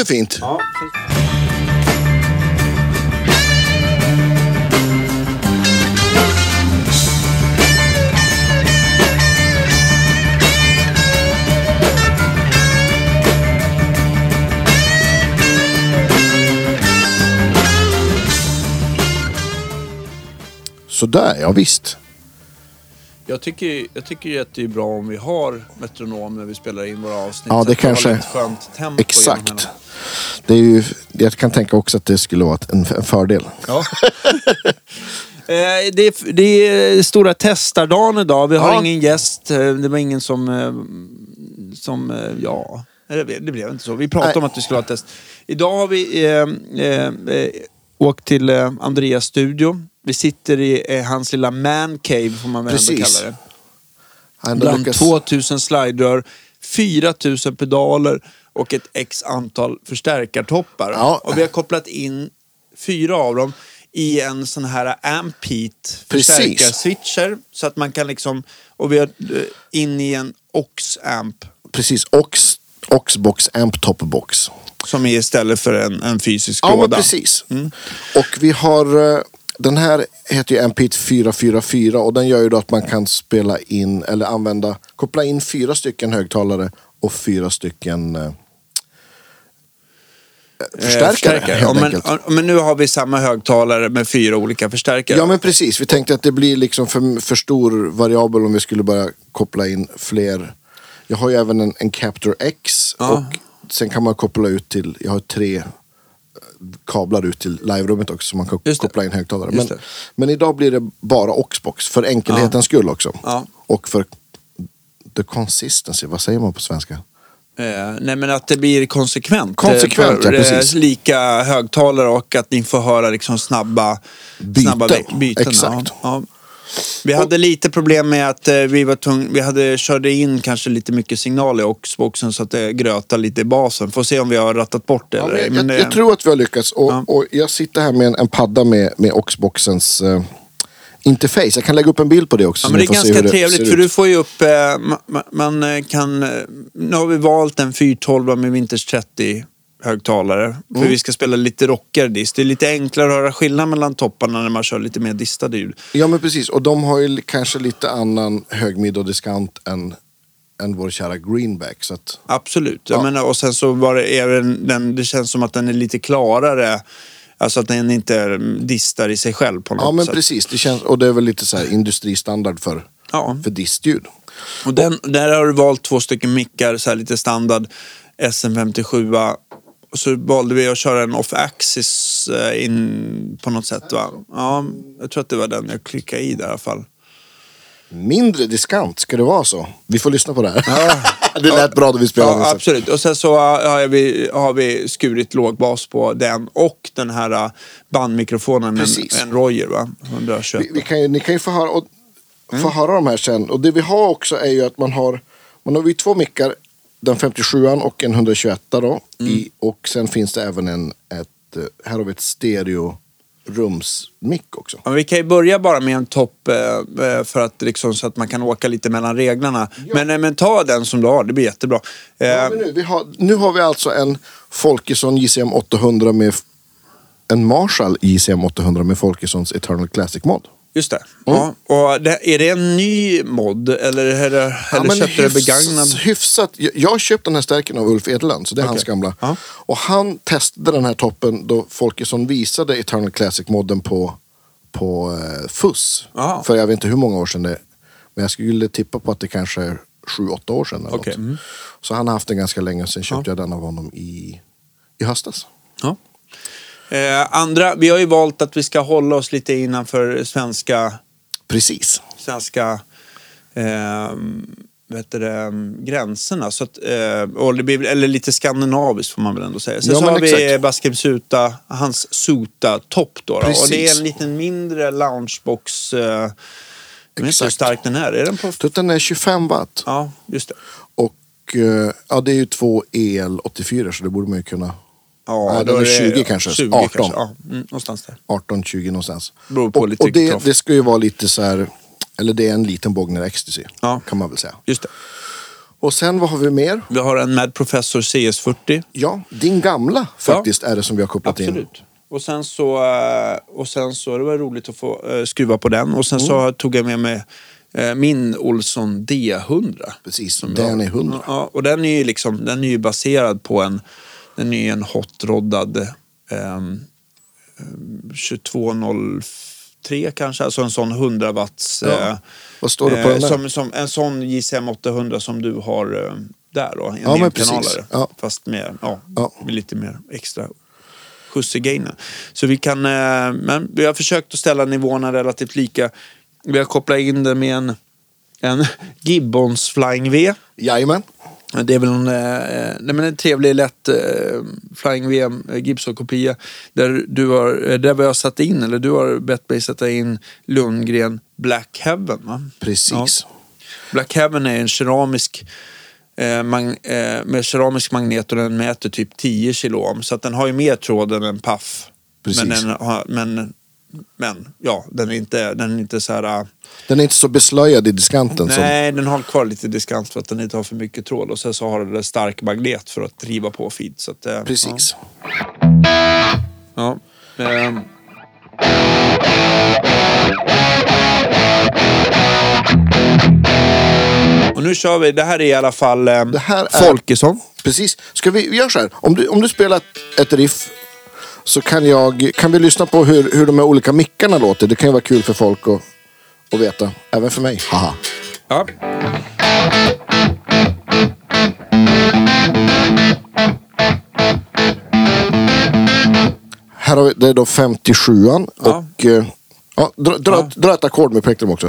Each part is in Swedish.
låter fint. Ja. Sådär, ja visst. Jag tycker, jag tycker ju att det är bra om vi har metronom när vi spelar in våra avsnitt. Ja, det kanske- lite skönt tempo Exakt. Det är ju, jag kan tänka också att det skulle vara en, en fördel. Ja. Eh, det, är, det är stora testardagen idag. Vi har Ja. ingen gäst. Eh, Det var ingen som... eh, som ja, det blev, det blev inte så. Vi pratade Nej. om att vi skulle ha test. Idag har vi eh, eh, åkt till eh, Andreas studio. Vi sitter i eh, hans lilla man cave, får man väl ändå Precis. kalla det. Bland lyckas- 2000 sliderör, 4000 pedaler och ett x antal förstärkartoppar. Ja. Och vi har kopplat in fyra av dem i en sån här Precis. förstärkarswitcher. Så att man kan liksom, och vi har eh, in i en Ox-amp Precis, Ox, Oxbox Amp Top Box. som är istället för en, en fysisk Ja, låda. men precis. Och vi har... eh, Den här heter ju Ampit 444 och den gör ju då att man kan spela in eller använda, koppla in fyra stycken högtalare och fyra stycken Eh, förstärkare. helt Ja, men, enkelt. ja, men nu har vi samma högtalare med fyra olika förstärkare. Ja men precis, vi tänkte att det blir liksom för, för stor variabel om vi skulle börja koppla in fler. Jag har ju även en, en Captor X Ja. och sen kan man koppla ut till, jag har tre eh, kablar ut till live-rummet också så man kan koppla in högtalare. Men, men idag blir det bara Oxbox för enkelhetens skull också. Ja. Och för the consistency, vad säger man på svenska? Eh, nej men att det blir konsekvent. Konsekvent, eh, för, ja, precis. eh, Lika högtalare och att ni får höra liksom snabba Byten. Snabba byten Exakt. Ja. Vi hade lite problem med att vi var tvungna, vi hade, körde in kanske lite mycket signal i Oxboxen så att det grötade lite i basen. Får se om vi har rattat bort det Ja, eller jag, Men det- jag tror att vi har lyckats. Och, Ja. och jag sitter här med en, en padda med, med Oxboxens eh, interface. Jag kan lägga upp en bild på det också. Ja, men det är ganska trevligt för du får ju upp, eh, man, man eh, kan, eh, nu har vi valt en 412 med Winters 30 högtalare. För Mm. vi ska spela lite rockigare dist. Det är lite enklare att höra skillnad mellan topparna när man kör lite mer distade ljud. Ja men precis. Och de har ju kanske lite annan hög, mid och diskant än, än vår kära Greenback. Så att, Absolut. Jag Ja. menar, och sen så var det även den, det känns som att den är lite klarare. Alltså att den inte distar i sig själv på något ja men sätt. precis. Det känns, och det är väl lite så här industristandard för, Ja. för distljud. Och den, där har du valt två stycken mickar, så här lite standard SM57. Och så valde vi att köra en off-axis eh, in på något sätt. Va? Ja, jag tror att det var den jag klickade i där i alla fall. Mindre diskant, ska det vara så? Vi får lyssna på det här. det lät bra då vi spelade. Ja, absolut. Och sen så har vi, har vi skurit lågbas på den och den här eh, bandmikrofonen med en, en Royer. Va? 121. Vi, vi kan ju, ni kan ju få höra, och, Mm. få höra de här sen. Och det vi har också är ju att man har, man har ju två mickar, den 57 och en 121 då. Mm. I, och sen finns det även en, ett, eh, här har vi ett stereo rumsmick också. Ja, vi kan ju börja bara med en topp eh, eh, för att liksom, så att man kan åka lite mellan reglerna. Men, eh, men ta den som du har, det blir jättebra. Eh, Ja, nu, har, nu har vi alltså en Folkesson JCM 800 med en Marshall JCM 800 med Folkessons Eternal Classic mod. Just det. Mm. Ja. Och det, är det en ny mod eller, det, eller köpte du begagnad? Hyfsat. Jag, jag har köpt den här stärken av Ulf Edlund, så det är Okej. hans gamla. Ja. Och han testade den här toppen då Folkesson visade Eternal Classic-modden på, på eh, FUS. Ja. För jag vet inte hur många år sedan det är. Men jag skulle tippa på att det kanske är sju, åtta år sedan. Eller något. mm. Så han har haft den ganska länge, sen köpte jag den av honom i, i höstas. Ja. Eh, andra, vi har ju valt att vi ska hålla oss lite innanför svenska, Precis. svenska eh, vet det, gränserna. Så att, eh, eller lite skandinaviskt får man väl ändå säga. Sen Ja, så har vi exakt. Baskem Suta, hans Suta-topp då. då. Och det är en liten mindre loungebox. Eh, jag vet inte hur stark den är. Är den på... Den är 25 watt. Ja, just det. Och eh, ja, det är ju två EL84 så det borde man ju kunna Ja, Nej, då den är det 20 kanske. 20 18. Kanske. Ja, mm, någonstans där. 18-20 någonstans. Beror på och, lite och det, det ska ju vara lite så här, eller det är en liten Bogner Ecstasy Ja. kan man väl säga. Just det. Och sen vad har vi mer? Vi har en Mad Professor CS40. Ja, din gamla faktiskt är det som vi har kopplat in. Absolut. Och sen så, eh, och sen så det var roligt att få eh, skruva på den. Och sen Mm. så tog jag med mig eh, min Olsson D100. Precis, Som den är 100. Ja, och den är ju liksom, den är ju baserad på en, den är en hot-roddad ehm, 2203 kanske, alltså en sån 100 watts. Ja. eh, Vad står det på eh, den där? som, som, En sån JCM 800 som du har eh, där då, en Ja, men precis. Ja. Fast med, ja, Ja. med lite mer extra skjuts i gainen. Så vi kan, eh, men vi har försökt att ställa nivåerna relativt lika. Vi har kopplat in det med en, en Gibbons Flying V. Jajamän. Det är väl en, eh, nej, men en trevlig, lätt eh, Flying V eh, Gibson-kopia. Där, du har, eh, där vi har satt in, eller du har bett mig sätta in Lundgren Black Heaven. Va? Precis. Black Heaven är en keramisk eh, eh, med keramisk magnet och den mäter typ 10 kilo ohm. Så att den har ju mer tråd än en paff. Precis. Men, den har, men, men ja, den är inte, den är inte så här... eh, Den är inte så beslöjad i diskanten som... Nej, den har kvar lite diskant för att den inte har för mycket tråd. Och sen så har den en stark magnet för att driva på feed. Så att, eh, Precis. Ja. ja. Ehm. Och nu kör vi, det här är i alla fall eh, Det här är- Folkesson. Precis. Ska vi, vi gör så här. Om du, om du spelar ett riff så kan, jag, kan vi lyssna på hur, hur de här olika mickarna låter. Det kan ju vara kul för folk att, att veta. Även för mig. Haha. Ja. Här har vi, det är då 57an. Ja. Och eh, ja, dra, dra, dra ett ackord med plektrum också.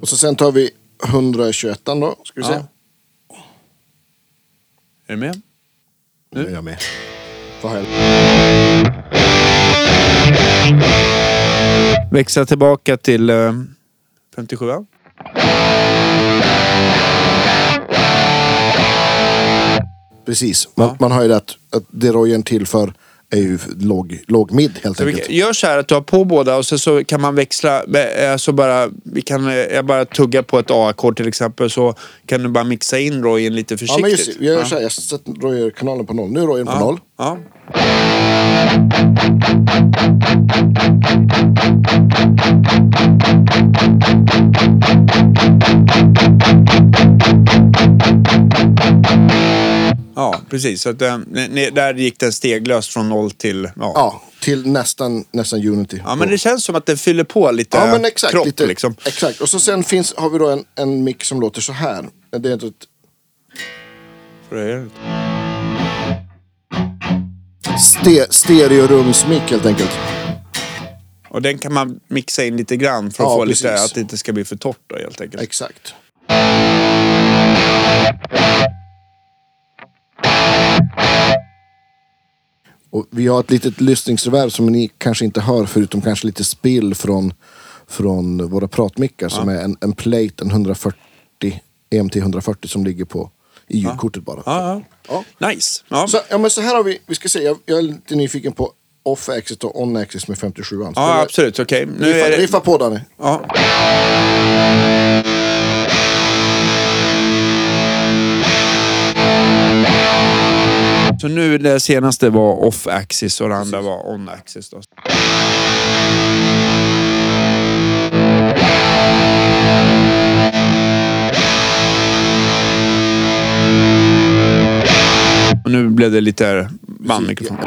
Och så sen tar vi 121 då. Ska vi se. Ja. Är du med? Nu är jag med. Har jag? Växla tillbaka till eh, 57. Precis. Man, man har ju det att, att det Rojen tillför är ju låg, låg mid helt Så enkelt. gör så här att du har på båda och sen så kan man växla. eh, Så bara, vi kan, eh, jag bara tugga på ett A-ackord till exempel så kan du bara mixa in Royen lite Ja, försiktigt. men just. Jag gör så här. Jag sätter Rojer-kanalen på noll. Nu är Rojen på noll. Ja. Ja, precis. Så att, eh, ne- där gick den steglöst från noll till... Ja. Ja, till nästan, nästan Unity. ja, men det känns som att den fyller på lite Ja, men exakt. kropp. lite, Liksom. Exakt. Och så sen finns, har vi då en, en mick som låter så här. Det är ett ste, stereorumsmick helt enkelt. Och den kan man mixa in lite grann för att Ja, få lite, precis. att det inte ska bli för torrt då, helt enkelt. Exakt. Och vi har ett litet lyssningsreverb som ni kanske inte hör förutom kanske lite spill från, från våra pratmickar som är en, en plate, en 140 EMT 140 som ligger på i ljudkortet bara. Ja, Ja. Nice. Ja. Så, ja, men så här har vi, vi ska se, jag, jag är lite nyfiken på off-axis och on-axis med 57 an ja, absolut. Okej. Nu Riffa, det... riffa på Danny. Ja. Så nu det senaste var off-axis och det andra var on-axis. Då. Och nu blev det lite bandmikrofon.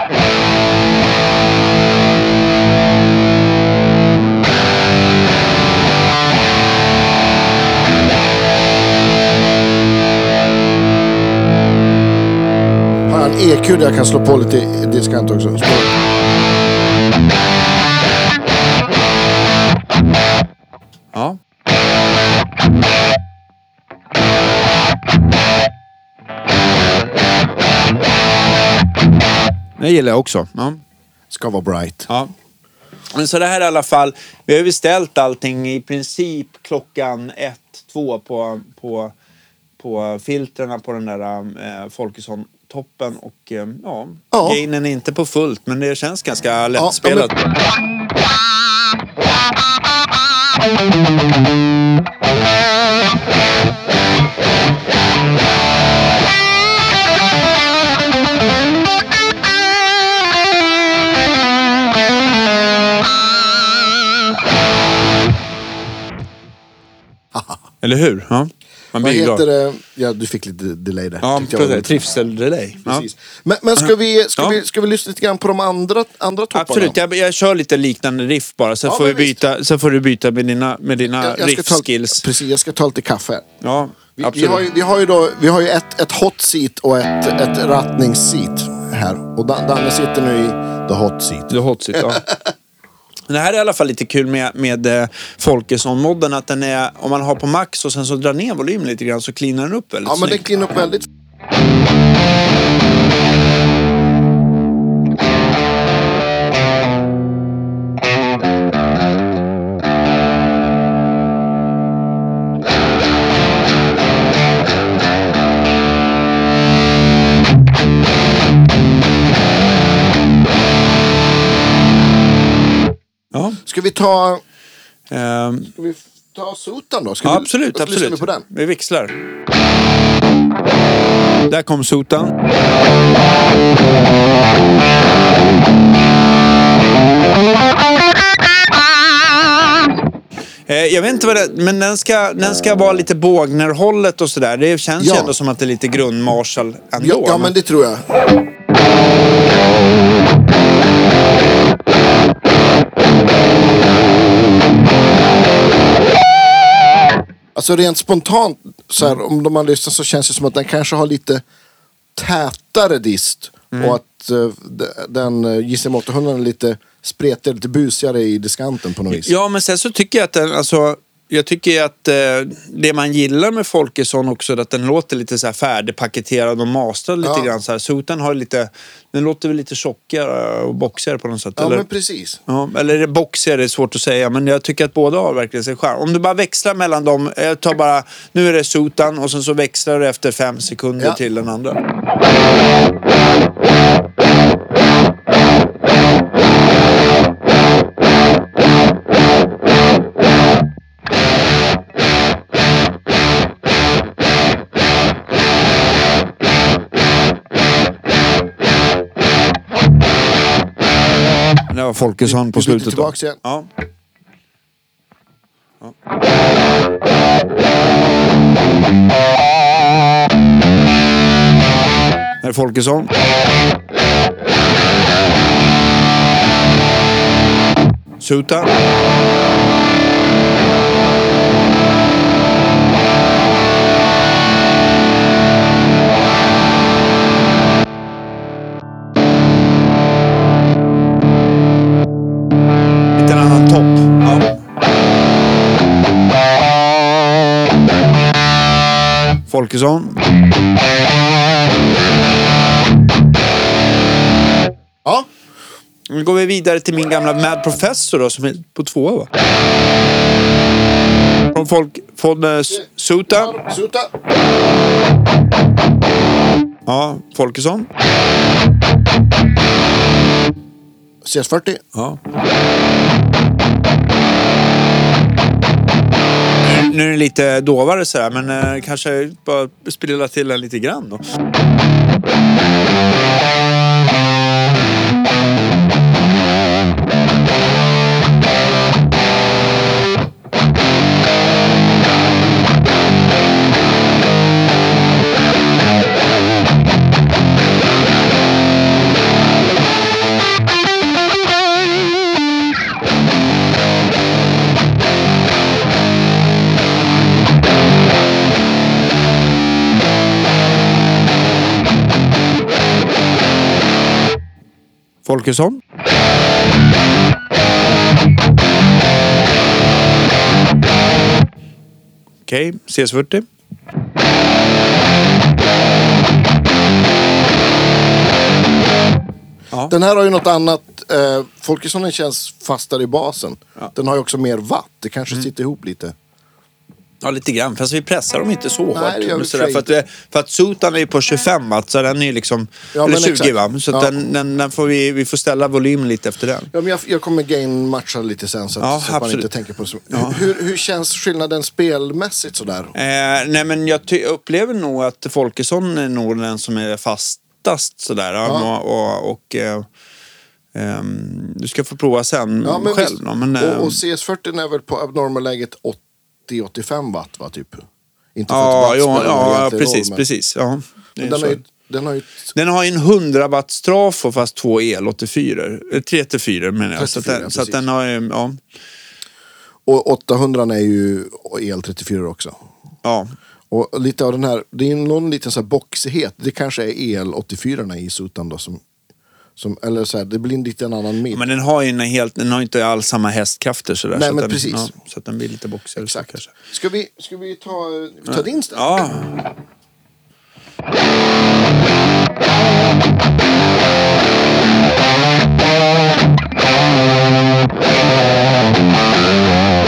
En EQ där jag kan slå på lite diskant också? Så- Ja. Det gillar jag också. Ja. Ska vara bright. Ja. Men så det här i alla fall. Vi har ju ställt allting i princip klockan ett, två på, på, på filtrerna på den där eh, Folkesson-toppen. Och eh, ja, Ja. gainen är inte på fullt men det känns ganska ja, lättspelat. Eller hur? Ja. Man Vad blir ju heter glad. det? Ja, du fick lite delay där. Ja, tyckte jag var precis. lite- Trivselrelay. Ja. Precis. Men, men ska, vi, ska, Ja. vi, ska vi lyssna lite grann på de andra, andra topparna? Absolut, jag, jag kör lite liknande riff bara. Sen, Ja, får, vi men visst. byta, sen får du byta med dina, med dina Jag- jag ska ta- riff-skills. Precis, jag ska ta lite kaffe. Ja, Vi, vi, absolut. har ju, vi har ju, då, vi har ju ett, ett hot seat och ett, ett rattningsseat här. Och Dan- Danne sitter nu i the hot seat. The hot seat, ja. Det här är i alla fall lite kul med, med eh, Folkesson-modden. Att den är, om man har på max och sen så drar ner volymen lite grann så cleanar den upp väldigt Ja, men den snyggt. cleanar upp väldigt. Vi ta... Ehm, Ska vi ta Sotan då? Ska ja, vi, absolut, ska vi absolut. på den? Vi växlar. Där kom sotan. Eh, Jag vet inte vad det men den ska, den ska vara lite bågnerhållet och sådär. Det känns ju Ja. ändå som att det är lite grundmarshall ändå. Ja, ja, men det tror jag. Alltså rent spontant, så här, om man lyssnar så känns det som att den kanske har lite tätare dist. Mm. Och att uh, den uh, JCM 800 är lite spretigare, lite busigare i diskanten på något vis. Ja, men sen så tycker jag att den, alltså, jag tycker att eh, det man gillar med Folkesson också är att den låter lite så här färdigpaketerad och mastrad lite Ja. grann. Så här. Soten har lite, den låter väl lite tjockare och boxigare på något sätt. Ja, eller? men precis. Ja, eller är det boxigare? Det är svårt att säga. Men jag tycker att båda har verkligen sin charm. Om du bara växlar mellan dem. Jag tar bara, nu är det Sotan och sen så växlar du efter fem sekunder Ja. till den andra. Det var Folkesson på slutet. då. tillbaks igen. Ja. Här är Folkesson. Suta. Folkesson. Ja, Nu går vi vidare till min gamla Mad Professor då, som är på två va? Från, folk, från uh, Suta. Suta. Ja, Folkesson. CS40. Ja. Nu är det lite dovare sådär, men eh, kanske bara spela till den lite grann då. Folkesson. Okej, CS40. Ja. Den här har ju något annat. Eh, Folkessonen känns fastare i basen. Den har ju också mer watt. Det kanske sitter ihop lite. Ja, lite grann. Fast vi pressar dem inte så Nej, hårt. det vi sådär, för att, det- för att Sutan är ju på 25 watt, så den är liksom... Ja, eller men 20 exakt. va? Så Ja. den, den, den får vi, vi får ställa volymen lite efter den. Ja, men jag, jag kommer gain-matcha lite sen så att, Ja, så att man inte tänker på så- Hur, hur känns skillnaden spelmässigt sådär? Eh, nej, men jag upplever nog att Folkesson är nog den som är fastast sådär. Ja. Och, och, och, eh, ehm, du ska få prova sen Ja, men själv. visst. Men, eh, och, och CS40 är väl på abnormalläget 80-85 watt va, typ? Inte för ja, att ja, egentligen precis. roll, men- precis ja, är Den, ju, den har ju... Den har en 100 watts trafo fast två el 84 eh, 34 menar jag. Så, att 34, den, så att den har ju, ja. Och 800 är ju el 34 också. ja. Och lite av den här, det är någon liten så här boxighet. Det kanske är el 84 i Sutan då som, som eller så här, det blir en lite en annan mid. Men den har ju en helt, den har inte alls samma hästkrafter sådär. Nej, så men den, precis. Ja, så att den blir lite boxigare. så Exakt. Kanske. Ska vi, ska vi ta, ta din ställ? Ja, Ja.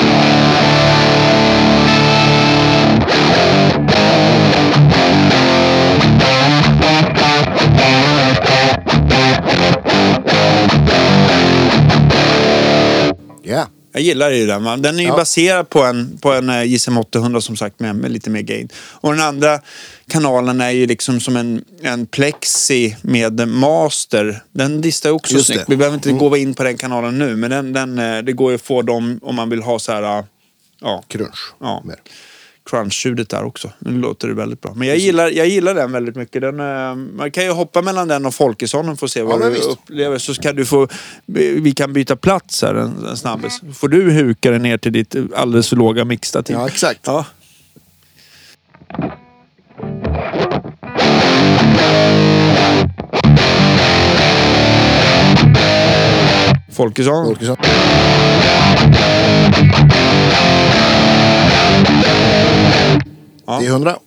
Jag gillar ju den. va. Den är ju Ja. baserad på en, på en eh, JSM 800 som sagt med, med lite mer gain. Och den andra kanalen är ju liksom som en, en plexi med master. Den distar också Just snyggt. det. Vi behöver inte gå in på den kanalen nu men den, den, eh, det går ju att få dem om man vill ha så här... eh, Ja, Crunch. Ja. Mer. Crunch-ljudet där också. Nu låter det väldigt bra. Men jag gillar, jag gillar den väldigt mycket. Den, eh, man kan ju hoppa mellan den och Folkesson och få se vad men du visst. upplever. Så kan du få, vi kan byta plats här en, en snabbis. Får du huka dig ner till ditt alldeles för låga mixtativ. Ja, exakt. Ja. Folkesson. Folkesson. Ja. Det är 100.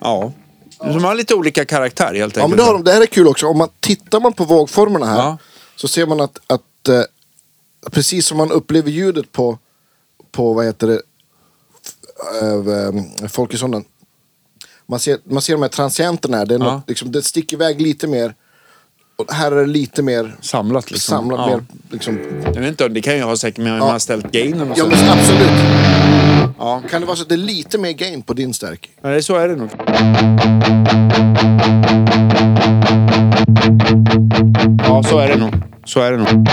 Ja. De har lite olika karaktär helt enkelt. Ja, men det, har de, det här är kul också. Om man tittar man på vågformerna här Ja. så ser man att, att eh, precis som man upplever ljudet på, på vad heter det, äh, Folkessonen. Man ser, man ser de här transienterna. Det, är något, liksom, det sticker iväg lite mer. Och här är det lite mer Samlat liksom. samlat. Mer, liksom, Jag vet inte, det kan ju ha säkert med hur man har ställt gainen och ja så. men absolut. Ja. Kan det vara så att det är lite mer gain på din stärk? Nej, så är det nog. Ja, så är det nog. Så är det nog.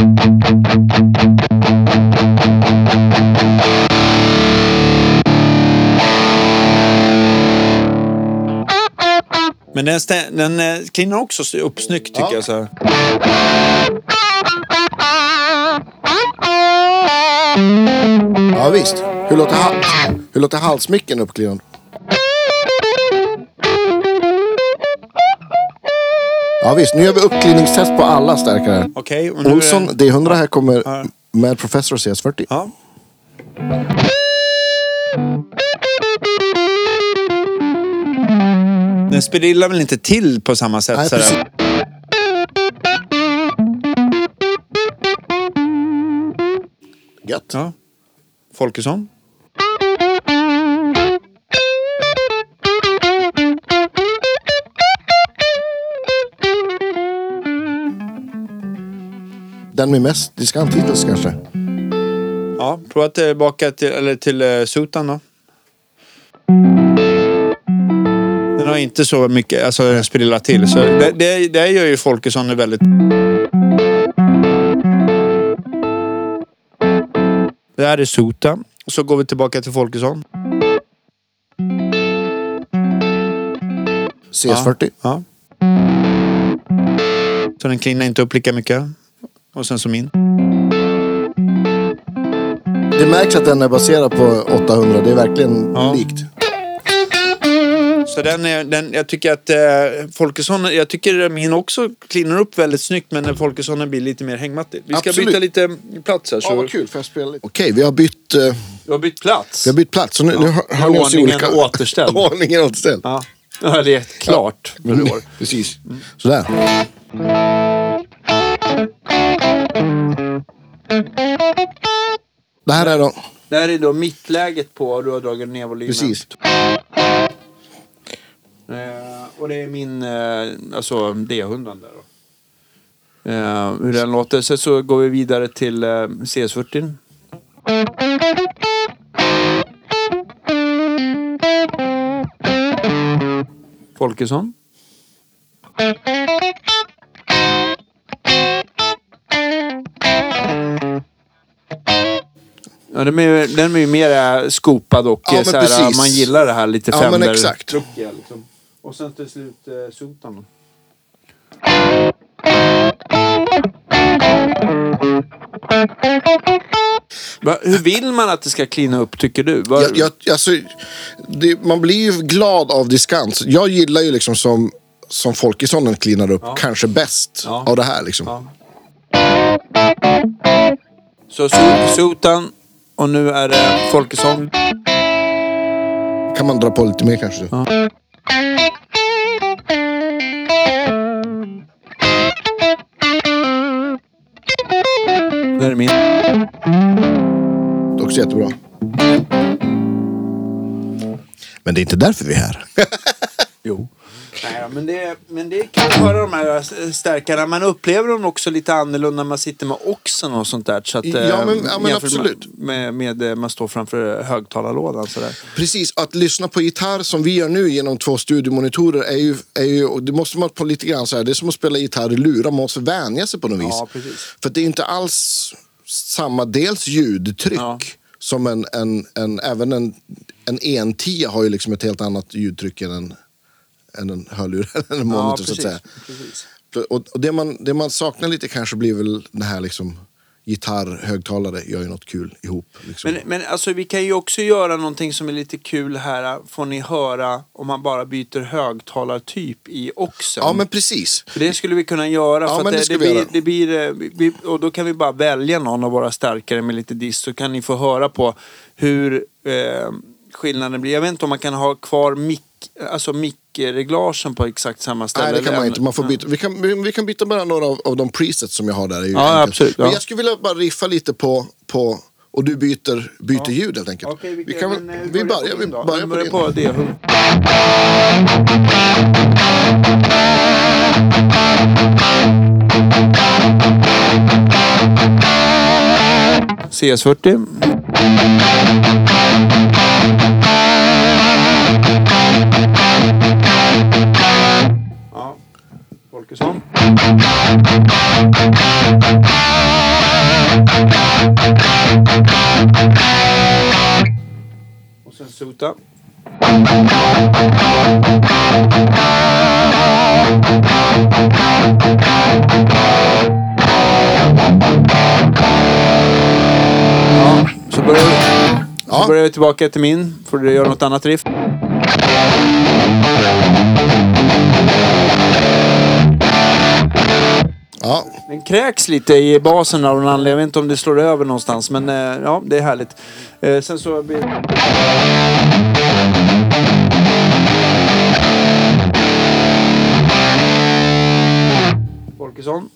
Men den, den eh, cleanar också upp snyggt tycker Ja. jag. Så här. Ja visst. Hur låter, hal- hur låter halsmicken uppklivad? Ja visst, nu gör vi uppklinningstest på alla stärkare. Okej, är Olsson den- D100 här kommer med Professor CS40. Ja. Den spirillar väl inte till på samma sätt? Nej, så här. precis. Gött. Ja. Folkesson? Den med mest diskant hittills kanske. Ja, prova tillbaka till, eller till uh, Sutan då. Den har inte så mycket, alltså den spirillar till. Så det, det, det gör ju Folkesson väldigt... Det här är Suta. Så går vi tillbaka till Folkesson. CS40. Ja. Så den cleanar inte upp lika mycket. Och sen som min. Det märks att den är baserad på 800. Det är verkligen Ja. likt. Så den är, den, jag tycker att eh, Folkesson, jag tycker min också cleanar upp väldigt snyggt men Folkesson blir lite mer hängmattig. Vi ska Absolut. byta lite plats här. Så. Ja, vad kul. Får jag spela lite? Okej, vi har bytt, eh, Du har bytt plats. vi har bytt plats. Så nu, nu har, har ni oss i ordningen olika... återställd. Ordningen återställd. Ja. Ja, det är klart. Mm, Precis. Sådär. Det här är då... Det här är då mittläget på och du har dragit ner volymen. Precis. Eh, och det är min, eh, alltså D100 där då. Eh, hur den låter. Sen så går vi vidare till eh, CS40. Folkesson. Ja, den är, den är ju mer skopad och Ja, men så här, man gillar det här lite Ja, men Fender. exakt. truckiga, liksom. Och sen till slut eh, Sotan. Va, hur vill man att det ska klina upp tycker du? Va, Jag, jag, alltså, det, man blir ju glad av diskans. Jag gillar ju liksom som, som Folkessonen cleanar upp kanske bäst Ja. av det här. Liksom. Ja. Så so, Sotan och nu är det Folkesson. Kan man dra på lite mer kanske? Ja. Också jättebra. Men det är inte därför vi är här. Jo. Nej, men, det, men det att höra de här stärkarna. Man upplever dem också lite annorlunda när man sitter med oxen och sånt där. Så att, Ja, eh, men- ja, men absolut. Med, med, med man står framför högtalarlådan sådär. Precis, att lyssna på gitarr som vi gör nu genom två studiomonitorer är ju, är ju det måste man på lite grann så här, det är som att spela gitarr i lurar, man måste vänja sig på något vis. Ja, precis. För det är inte alls samma, dels ljudtryck Ja. Som en, en, en, även en, en 110 har ju liksom ett helt annat ljudtryck än en, än en hörlur, eller en monitor så att säga. precis. Och, och det, man, det man saknar lite kanske blir väl det här liksom gitarr, högtalare, gör ju något kul ihop. Liksom. Men, men alltså vi kan ju också göra någonting som är lite kul här. Får ni höra om man bara byter högtalartyp i oxen. ja men precis. För det skulle vi kunna göra. Ja, men att det ska det, vi blir, göra. det blir, eh, och då kan vi bara välja någon av våra starkare med lite dist. Så kan ni få höra på hur eh, skillnaden blir. Jag vet inte om man kan ha kvar mick, alltså mickreglagen på exakt samma ställe. Nej, det kan man inte. Man får Ja. byta. Vi, kan, vi, vi kan byta bara några av, av de presets som jag har där. Ja, absolut, ja. Men jag skulle vilja bara riffa lite på, på och du byter, byter ljud helt enkelt. Okej, vi, kan, väl- men, eh, vi börjar börjar, vi börjar Vi på det. CS40. Folkesson. Och sen Suta. Ja, så börjar vi, Ja. så börjar vi tillbaka till min. Får du göra något annat riff? Ja, Den kräks lite i basen av någon anledning. Jag vet inte om det slår över någonstans. Men eh, ja, det är härligt. Eh, sen så... Folkesson.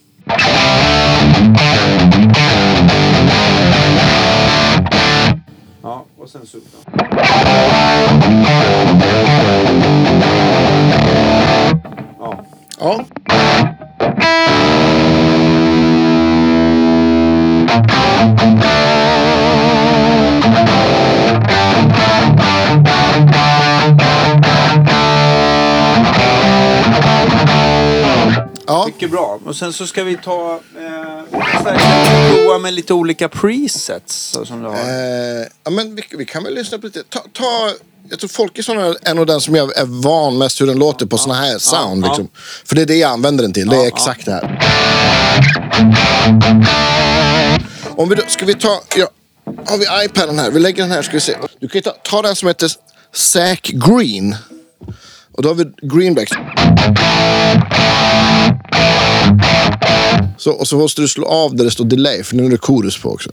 Och sen så ska vi ta... Eh, prova med lite olika presets. Som du har. eh, ja men vi, vi kan väl lyssna på lite. Ta, ta, jag tror Folkesson är en av den som jag är van mest hur den låter på såna här sound. ja. Liksom. För det är det jag använder den till. Det är Ja, exakt det här. Om vi då, ska vi ta... Ja, har vi iPaden här? Vi lägger den här ska vi se. Du kan ta, ta den som heter Zack Green. Och då har vi Greenback. Så, och så måste du slå av där det står delay, för nu är det chorus på också.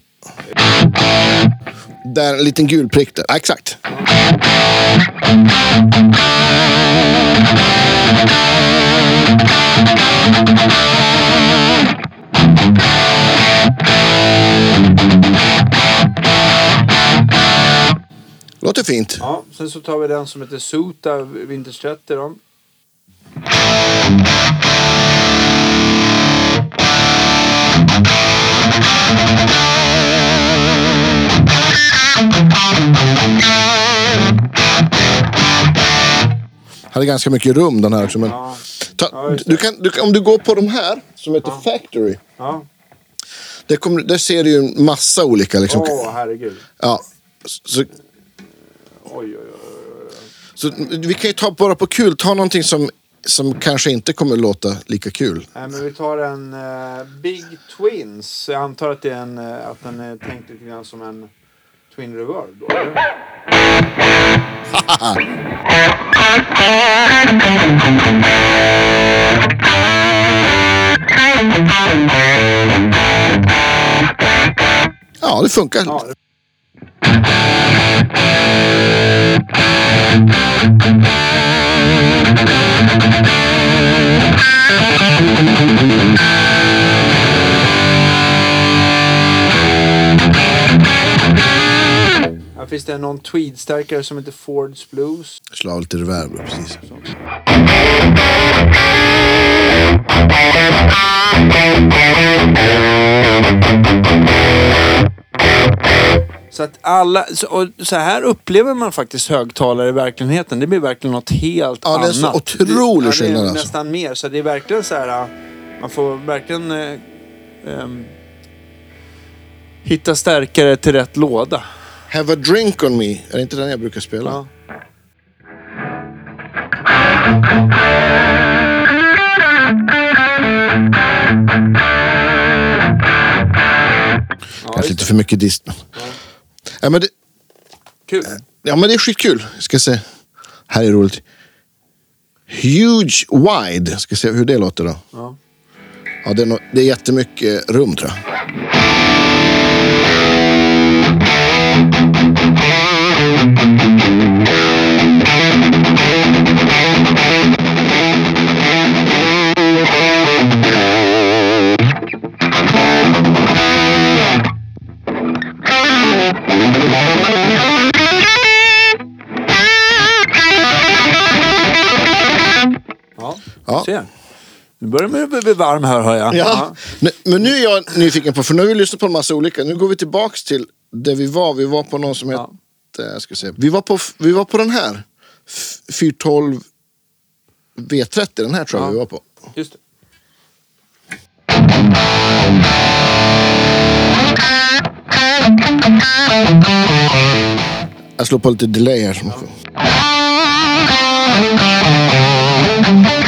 Där, en liten gul prick där. Ja, exakt. Låter fint. Ja, sen så tar vi den som heter Suta Vintage 30 då. Hade ganska mycket rum den här också. Men Ja. ta, Ja, du kan, du, om du går på de här som heter Factory. Ja. Där, kommer, där ser du ju en massa olika. Liksom. Åh, herregud. Ja. Så, Oj, oj, oj. så vi kan ju ta bara på kul, ta någonting som, som kanske inte kommer låta lika kul. Nej, men vi tar en eh, Big Twins. Jag antar att, det är en, eh, att den är tänkt lite grann som en Twin Reverb. Då? Ja, det funkar. Ja, här finns det någon tweedstärkare som heter Fords Blues. Slå av lite reverb, precis. Så att alla, så, och så här upplever man faktiskt högtalare i verkligheten. Det blir verkligen något helt Ja, det är annat. så otrolig skillnad, Ja, det är alltså. nästan mer. Så det är verkligen så här, man får verkligen eh, ehm, hitta stärkare till rätt låda. Have a drink on me. Är det inte den jag brukar spela? Ja. Kanske lite för mycket dist. Men... Ja, men det, Kul. ja, men det är skitkul. Ska se. Här är roligt. Huge wide. Ska se hur det låter då. Ja. Ja, det, är no det är jättemycket rum tror jag. Nu börjar man bli varm här hör jag. Ja. Men, men nu är jag nyfiken på, för nu har vi lyssnat på en massa olika. Nu går vi tillbaks till där vi var. Vi var på någon som Ja. hette, jag ska se. Vi var på, vi var på den här. F- 412 V30, den här tror jag Ja. vi var på. Just det. Jag slår på lite delay här. Som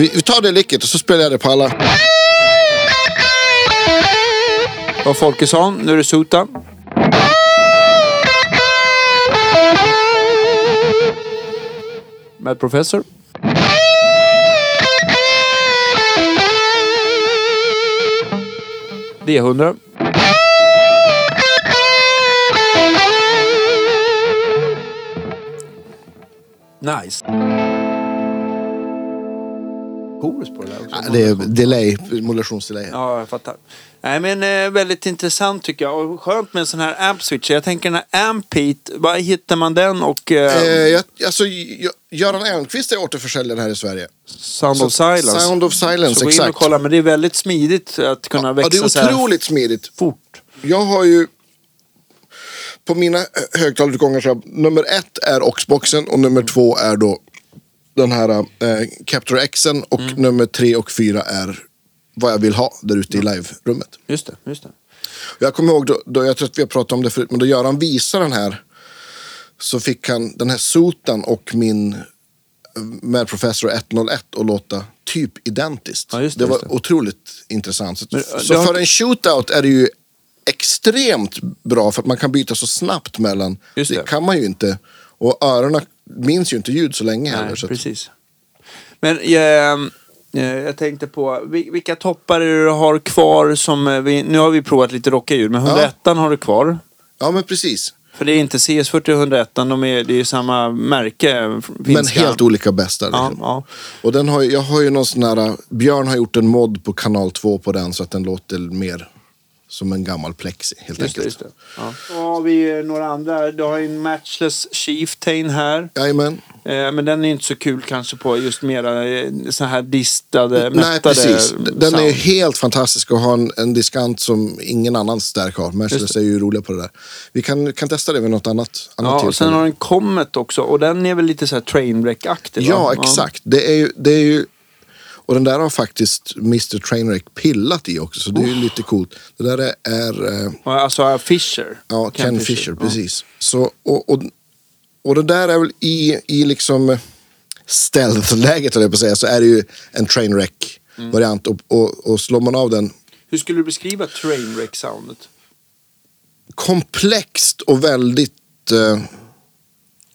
vi, vi tar det licket och så spelar jag det på alla. Det Folkesson, nu är det Suta. Med Professor. D100. Nice. Chorus på det där också. Ja, Det är delay, modulationsdelay. Ja, jag fattar. Nej, men eh, väldigt intressant tycker jag. Och skönt med en sån här amp switcher. Jag tänker den här Ampheat, var hittar man den och eh, Eh, jag, alltså, Gö- Göran Elmqvist är återförsäljare här i Sverige. Sound of Så- Silence? Sound of Silence, så gå in och exakt. kolla, men det är väldigt smidigt att kunna Ja, växa det är så här otroligt smidigt. fort. Jag har ju på mina hö- högtalarutgångar så nummer ett är Oxboxen och nummer två är då den här eh, Capture Xen och Mm. nummer tre och fyra är vad jag vill ha där ute i live-rummet. Just det, just det. Jag kommer ihåg, då, då, jag tror att vi har pratat om det förut, men då Göran visade den här så fick han den här sotan och min med Professor 101 och låta typ identiskt. Ja, det, det var det. otroligt intressant. Så, Men, så det har för en shootout är det ju extremt bra för att man kan byta så snabbt mellan. Just det. kan man ju inte. Och öronen minns ju inte ljud så länge heller. Nej, Så att, precis. Men eh, eh, jag tänkte på, vil- vilka toppar du har kvar som, eh, vi, nu har vi provat lite rockiga ljud, men 101 har du kvar. ja men precis. För det är inte CS40 och 101, de är, det är ju samma märke. Men finska. helt olika bästar. Ja, Liksom. ja. Och den har, jag har ju någon sån här, Björn har gjort en mod på kanal 2 på den så att den låter mer som en gammal plexi helt Just det, enkelt. just det. Ja. Har vi några andra. Du har ju en Matchless Chieftain här. Jajamän. Eh, men den är inte så kul kanske på just mera eh, så här distade, Nej, mättade precis. Den är sound. helt fantastisk och har en, en diskant som ingen annan stärk har. Merciless är ju roliga på det där. Vi kan, kan testa det vid något annat, annat Ja, och sen har den Comet också och den är väl lite så här Trainwreck-aktig va? Ja, exakt. Det är, ju, det är ju... Och den där har faktiskt Mr Trainwreck pillat i också, så det är ju lite coolt. Det där är... är eh, Alltså Fisher. Ja, Ken, Fisher, Ja. precis. Så, och, och, och det där är väl i, i liksom stealth-läget, jag på att säga, så är det ju en trainwreck-variant. Och, och, och slår man av den Hur skulle du beskriva Trainwreck-soundet? komplext och väldigt eh,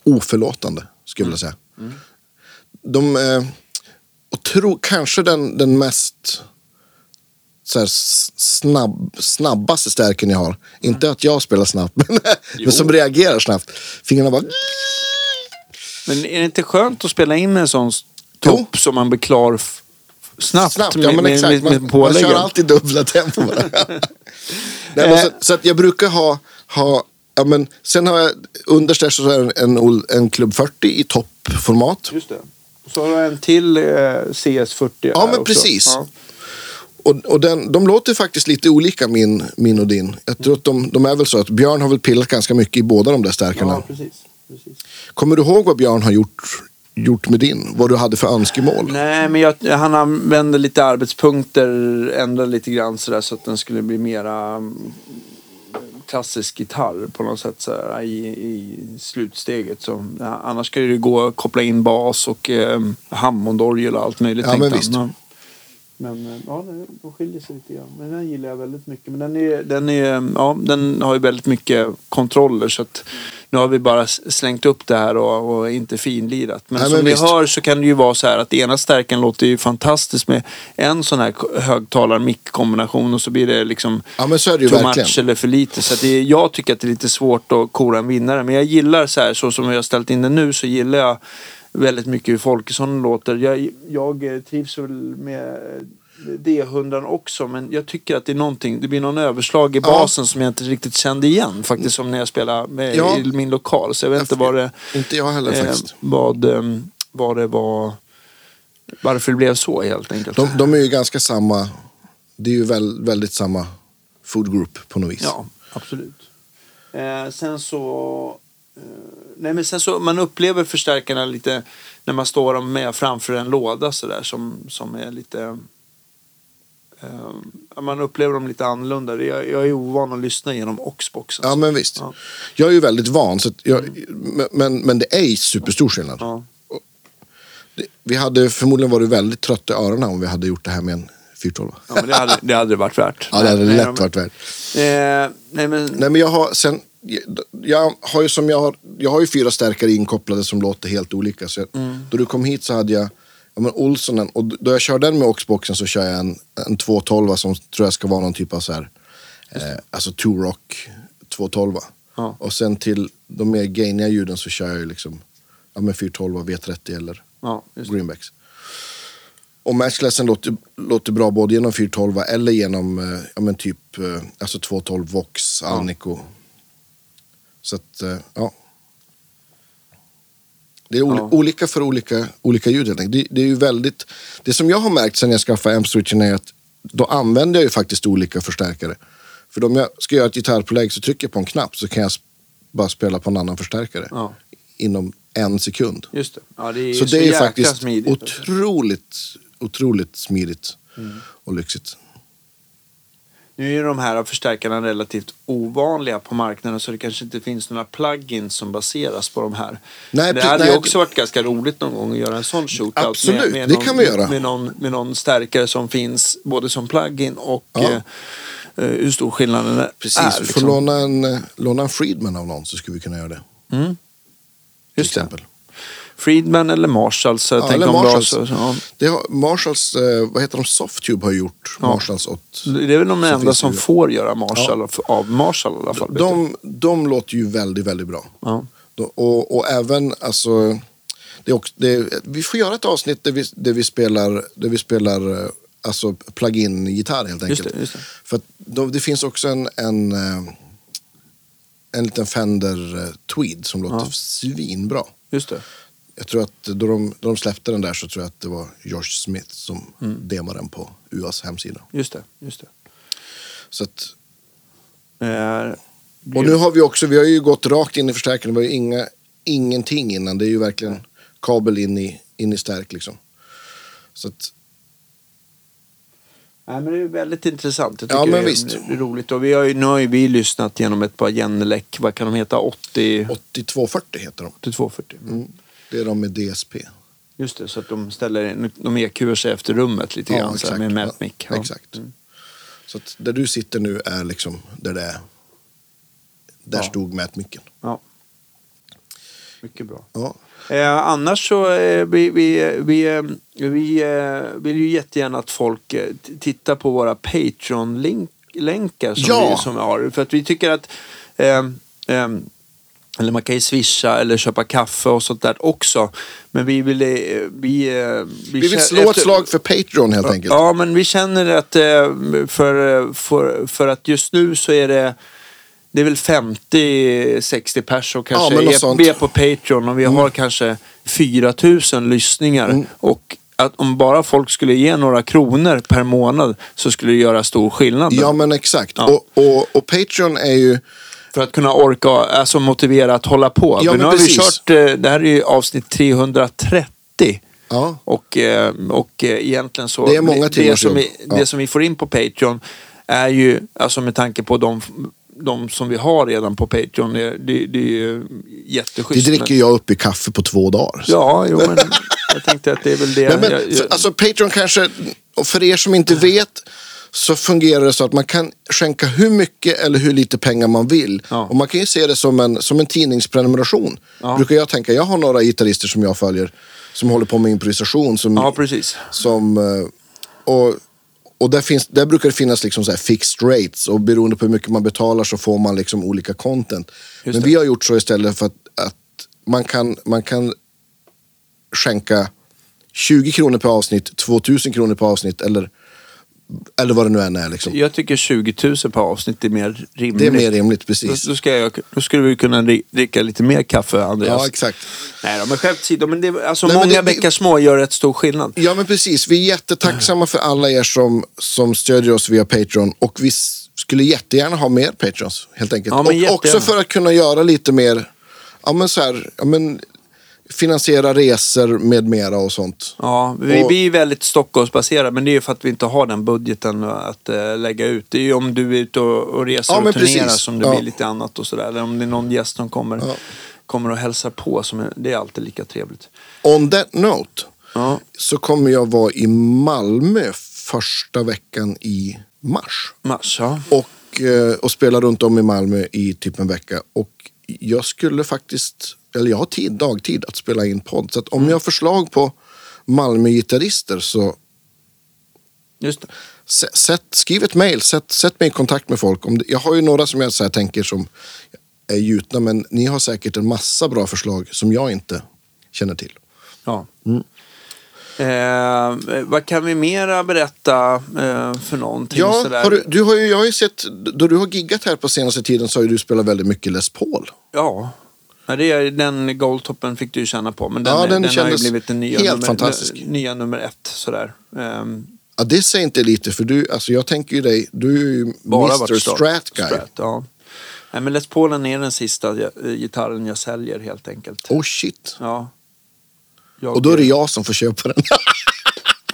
oförlåtande, skulle jag vilja säga. De, eh, och tro, kanske den, den mest så här, snabb, snabbaste stärken jag har. Inte att jag spelar snabbt, men, men som reagerar snabbt. Fingrarna bara... Men är det inte skönt att spela in en sån topp som man blir klar snabbt? Snabbt, med, ja men med, exakt. Med, med man, man kör alltid dubbla tempo. Nej, men så, så att jag brukar ha, ha ja, men sen har jag underst så är det en, en, en Club 40 i toppformat. Just det. Så har du en till eh, CS40 Ja, men också. precis. Ja. Och, och den, de låter faktiskt lite olika min, min och din. Jag tror att de, de är väl så att Björn har väl pillat ganska mycket i båda de där stärkarna. ja, precis. precis. Kommer du ihåg vad Björn har gjort, gjort med din? Vad du hade för önskemål? Nej, men jag, han använde lite arbetspunkter, ändrade lite grann sådär så att den skulle bli mera mm, klassisk gitarr på något sätt så här, i, i slutsteget. Så, ja, annars ska det gå att koppla in bas och eh, Hammondorgel och allt möjligt. Ja, men han. visst. Ja. Men eh, ja, de skiljer sig lite grann. Men den gillar jag väldigt mycket. Men den, är, den, är, ja, den har ju väldigt mycket kontroller. Så att nu har vi bara slängt upp det här och, och inte finlirat. Men Nej, som men ni visst. hör så kan det ju vara så här att ena stärken låter ju fantastiskt med en sån här högtalar-mick-kombination och så blir det liksom Ja, men så är det ju too much eller för lite. Så att det, jag tycker att det är lite svårt att kora en vinnare. Men jag gillar så här, så som jag har ställt in det nu, så gillar jag väldigt mycket hur Folkesson låter. Jag, jag trivs väl med D100 också, men jag tycker att det är någonting, det blir någon överslag i Ja. basen som jag inte riktigt kände igen faktiskt som när jag spelade med, Ja. i min lokal. Så jag vet inte vad det, Inte jag heller eh, faktiskt. vad, eh, vad det var, varför det blev så helt enkelt. De, de är ju ganska samma. Det är ju väl, väldigt samma food group på något vis. Ja, absolut. Eh, sen så... Eh, nej men sen så, man upplever förstärkarna lite när man står dem med framför en låda sådär som, som är lite... Eh, man upplever dem lite annorlunda. Jag, jag är ovan att lyssna genom Oxboxen. Ja, men visst. Ja. Jag är ju väldigt van, så att jag, men- men, men det är superstor skillnad. Ja. Det, vi hade förmodligen varit väldigt trötta i öronen om vi hade gjort det här med en 412. Ja, men det hade det hade varit värt. Ja, det hade Nej, lätt de- varit värt. Eh, nej men... Nej, men jag har sen... Jag har ju som jag har, jag har ju fyra stärkare inkopplade som låter helt olika. Så jag, Mm. Då du kom hit så hade jag ja, men Olsonen och då jag kör den med Oxboxen så kör jag en, en 212 som tror jag ska vara någon typ av så här, eh, alltså two rock 212. Ja. Och sen till de mer gainiga ljuden så kör jag ju liksom ja, men 412 V30 eller Ja, greenbacks. Och matchlessen låter, låter bra både genom 412 eller genom eh, ja, men typ eh, alltså 212 Vox, Alnico. Så att, eh, ja. Det är oli- Ja. olika för olika, olika ljud helt. Det, det är ju väldigt, det som jag har märkt sen jag skaffade amp-switchen är att då använder jag ju faktiskt olika förstärkare. För om jag ska göra ett gitarrpålägg så trycker jag på en knapp så kan jag bara spela på en annan förstärkare. Ja. Inom en sekund. Just det. Ja, det är Så så, det är faktiskt smidigt. otroligt, otroligt smidigt Mm. och lyxigt. Nu är de här förstärkarna relativt ovanliga på marknaden så det kanske inte finns några plugins som baseras på de här. Nej, det hade ju också varit ganska roligt någon gång att göra en sån shootout. Absolut, med, med det någon, kan vi göra. Med någon, med någon stärkare som finns både som plugin och Ja. eh, eh, hur stor skillnaden är. Precis, är, får liksom. låna en, eh, låna en Friedman av någon så skulle vi kunna göra det. Mm. Till Just det. Friedman eller Marshall. Så jag Ja, eller Marshalls. så, ja. Det har, Marshalls, eh, vad heter de, Softube har gjort Marshalls åt... Det är väl de enda som ju. får göra Marshall av- av Marshall i alla fall. De, de låter ju väldigt, väldigt bra. Ja. De- Och, och även, alltså, det är också, det, vi får göra ett avsnitt där vi, där vi spelar, där vi spelar eh, alltså plug-in-gitarr helt enkelt. det, just det. För de, det finns också en, en, eh, en liten Fender Tweed som låter Ja. svinbra. Just det. Jag tror att då de, då de släppte den där så tror jag att det var Josh Smith som Mm. demade den på UAs hemsida. Just det. Just det. Så att, Eh, och nu har vi också, vi har ju gått rakt in i förstärkaren. Det var ju inga, ingenting innan. Det är ju verkligen kabel in i, in i stärk liksom. Så att, Nej, men det är väldigt intressant. Jag Ja, men det är, visst. det är roligt. Och vi har ju, nu har ju vi lyssnat genom ett par Genelec, vad kan de heta? 80... 8240 heter de. 8240. Mm. Det är de med DSP. Just det, så att de ställer de EQar sig efter rummet lite grann så här, med Ja, mätmick. Exakt. Så att där du sitter nu är liksom där det är. Där Ja. stod mätmicken. Ja. Mycket bra. Ja. Eh, annars så eh, vi, vi, vi, eh, vi eh, vill ju jättegärna att folk eh, tittar på våra Patreon-länkar som, Ja. vi, som vi har. För att vi tycker att eh, eller man kan ju swisha eller köpa kaffe och sånt där också. Men vi vill... eh, Vi, eh, Vi vill kä- slå ett efter- slag för Patreon helt enkelt. Ja, men vi känner att eh, för, för, för att just nu så är det det är väl 50-60 pers som Ja, kanske något är. Mm. är på Patreon och vi har kanske 4000 lyssningar. Och att om bara folk skulle ge några kronor per månad så skulle det göra stor skillnad. Ja men exakt. Ja. Och, och, och Patreon är ju... För att kunna orka, alltså motivera att hålla på. Ja, För nu men har vi kört, eh, det här är ju avsnitt 330. Ja. Och, eh, och eh, egentligen så... Det är många det, som vi. Ja. det som vi får in på Patreon är ju, alltså med tanke på de, de som vi har redan på Patreon, det, det, det är ju Det jätteschysst. dricker jag upp i kaffe på två dagar. så. Ja, jo, men jag tänkte att det är väl det. Men, men, jag, jag, alltså Patreon kanske, och för er som inte vet, så fungerar det så att man kan skänka hur mycket eller hur lite pengar man vill. Ja. Och man kan ju se det som en, som en tidningsprenumeration. Ja. Brukar jag tänka. Jag har några gitarrister som jag följer som håller på med improvisation. Som, ja, precis. som, eh, och och där, finns, där brukar det finnas liksom så här fixed rates och beroende på hur mycket man betalar så får man liksom olika content. Men vi har gjort så istället för att, att man, kan, man kan skänka 20 kronor per avsnitt, 2000 kronor per avsnitt eller, eller vad det nu än är. Liksom. Jag tycker 20 000 per avsnitt är mer rimligt. Det är mer rimligt, Då, precis. då, ska jag, då skulle vi kunna dri- dricka lite mer kaffe, Andreas. Ja, exakt. Nej då, men skämt åsido, men det, alltså Nej, många bäckar små gör rätt stor skillnad. Ja, men precis. Vi är jättetacksamma för alla er som, som stödjer oss via Patreon. Och vi skulle jättegärna ha mer Patrons, helt enkelt. Ja, och jättegärna. också för att kunna göra lite mer, ja men så här, ja men finansiera resor med mera och sånt. Ja, vi, Och- är väldigt Stockholmsbaserade, men det är ju för att vi inte har den budgeten att eh, lägga ut. Det är ju om du är ute och, och reser Ja, och turnerar precis. som det Ja. blir lite annat och sådär. Eller om det är någon gäst som kommer, Ja. kommer och hälsar på. Som är, det är alltid lika trevligt. On that note Ja, så kommer jag vara i Malmö första veckan i mars. mars, ja. Och, eh, och spela runt om i Malmö i typ en vecka. Och jag skulle faktiskt, eller jag har tid, dagtid att spela in podd. Så om jag har förslag på Malmö-gitarrister så Just det. sätt, skriv ett mail, sätt, sätt mig i kontakt med folk. Om det, jag har ju några som jag så tänker som är gjutna, men ni har säkert en massa bra förslag som jag inte känner till. Ja. Mm. Eh, vad kan vi mera berätta eh, för någonting? Ja, sådär? har du, du har ju, jag har ju sett, då du har giggat här på senaste tiden så har ju du spelat väldigt mycket Les Paul. Ja. Ja, det är, den Goldtoppen fick du ju känna på. Men den, Ja, den den, har ju blivit den nya, helt nummer, fantastisk. nya nummer ett. Sådär. Ehm, Ja, det säger inte lite, för du, alltså jag tänker ju dig, du är ju Mr. Strat Guy. Strat, ja. Nej, men Les Paulen är den sista gitarren jag säljer helt enkelt. Oh shit. Ja. Jag, Och då är det jag som får köpa den.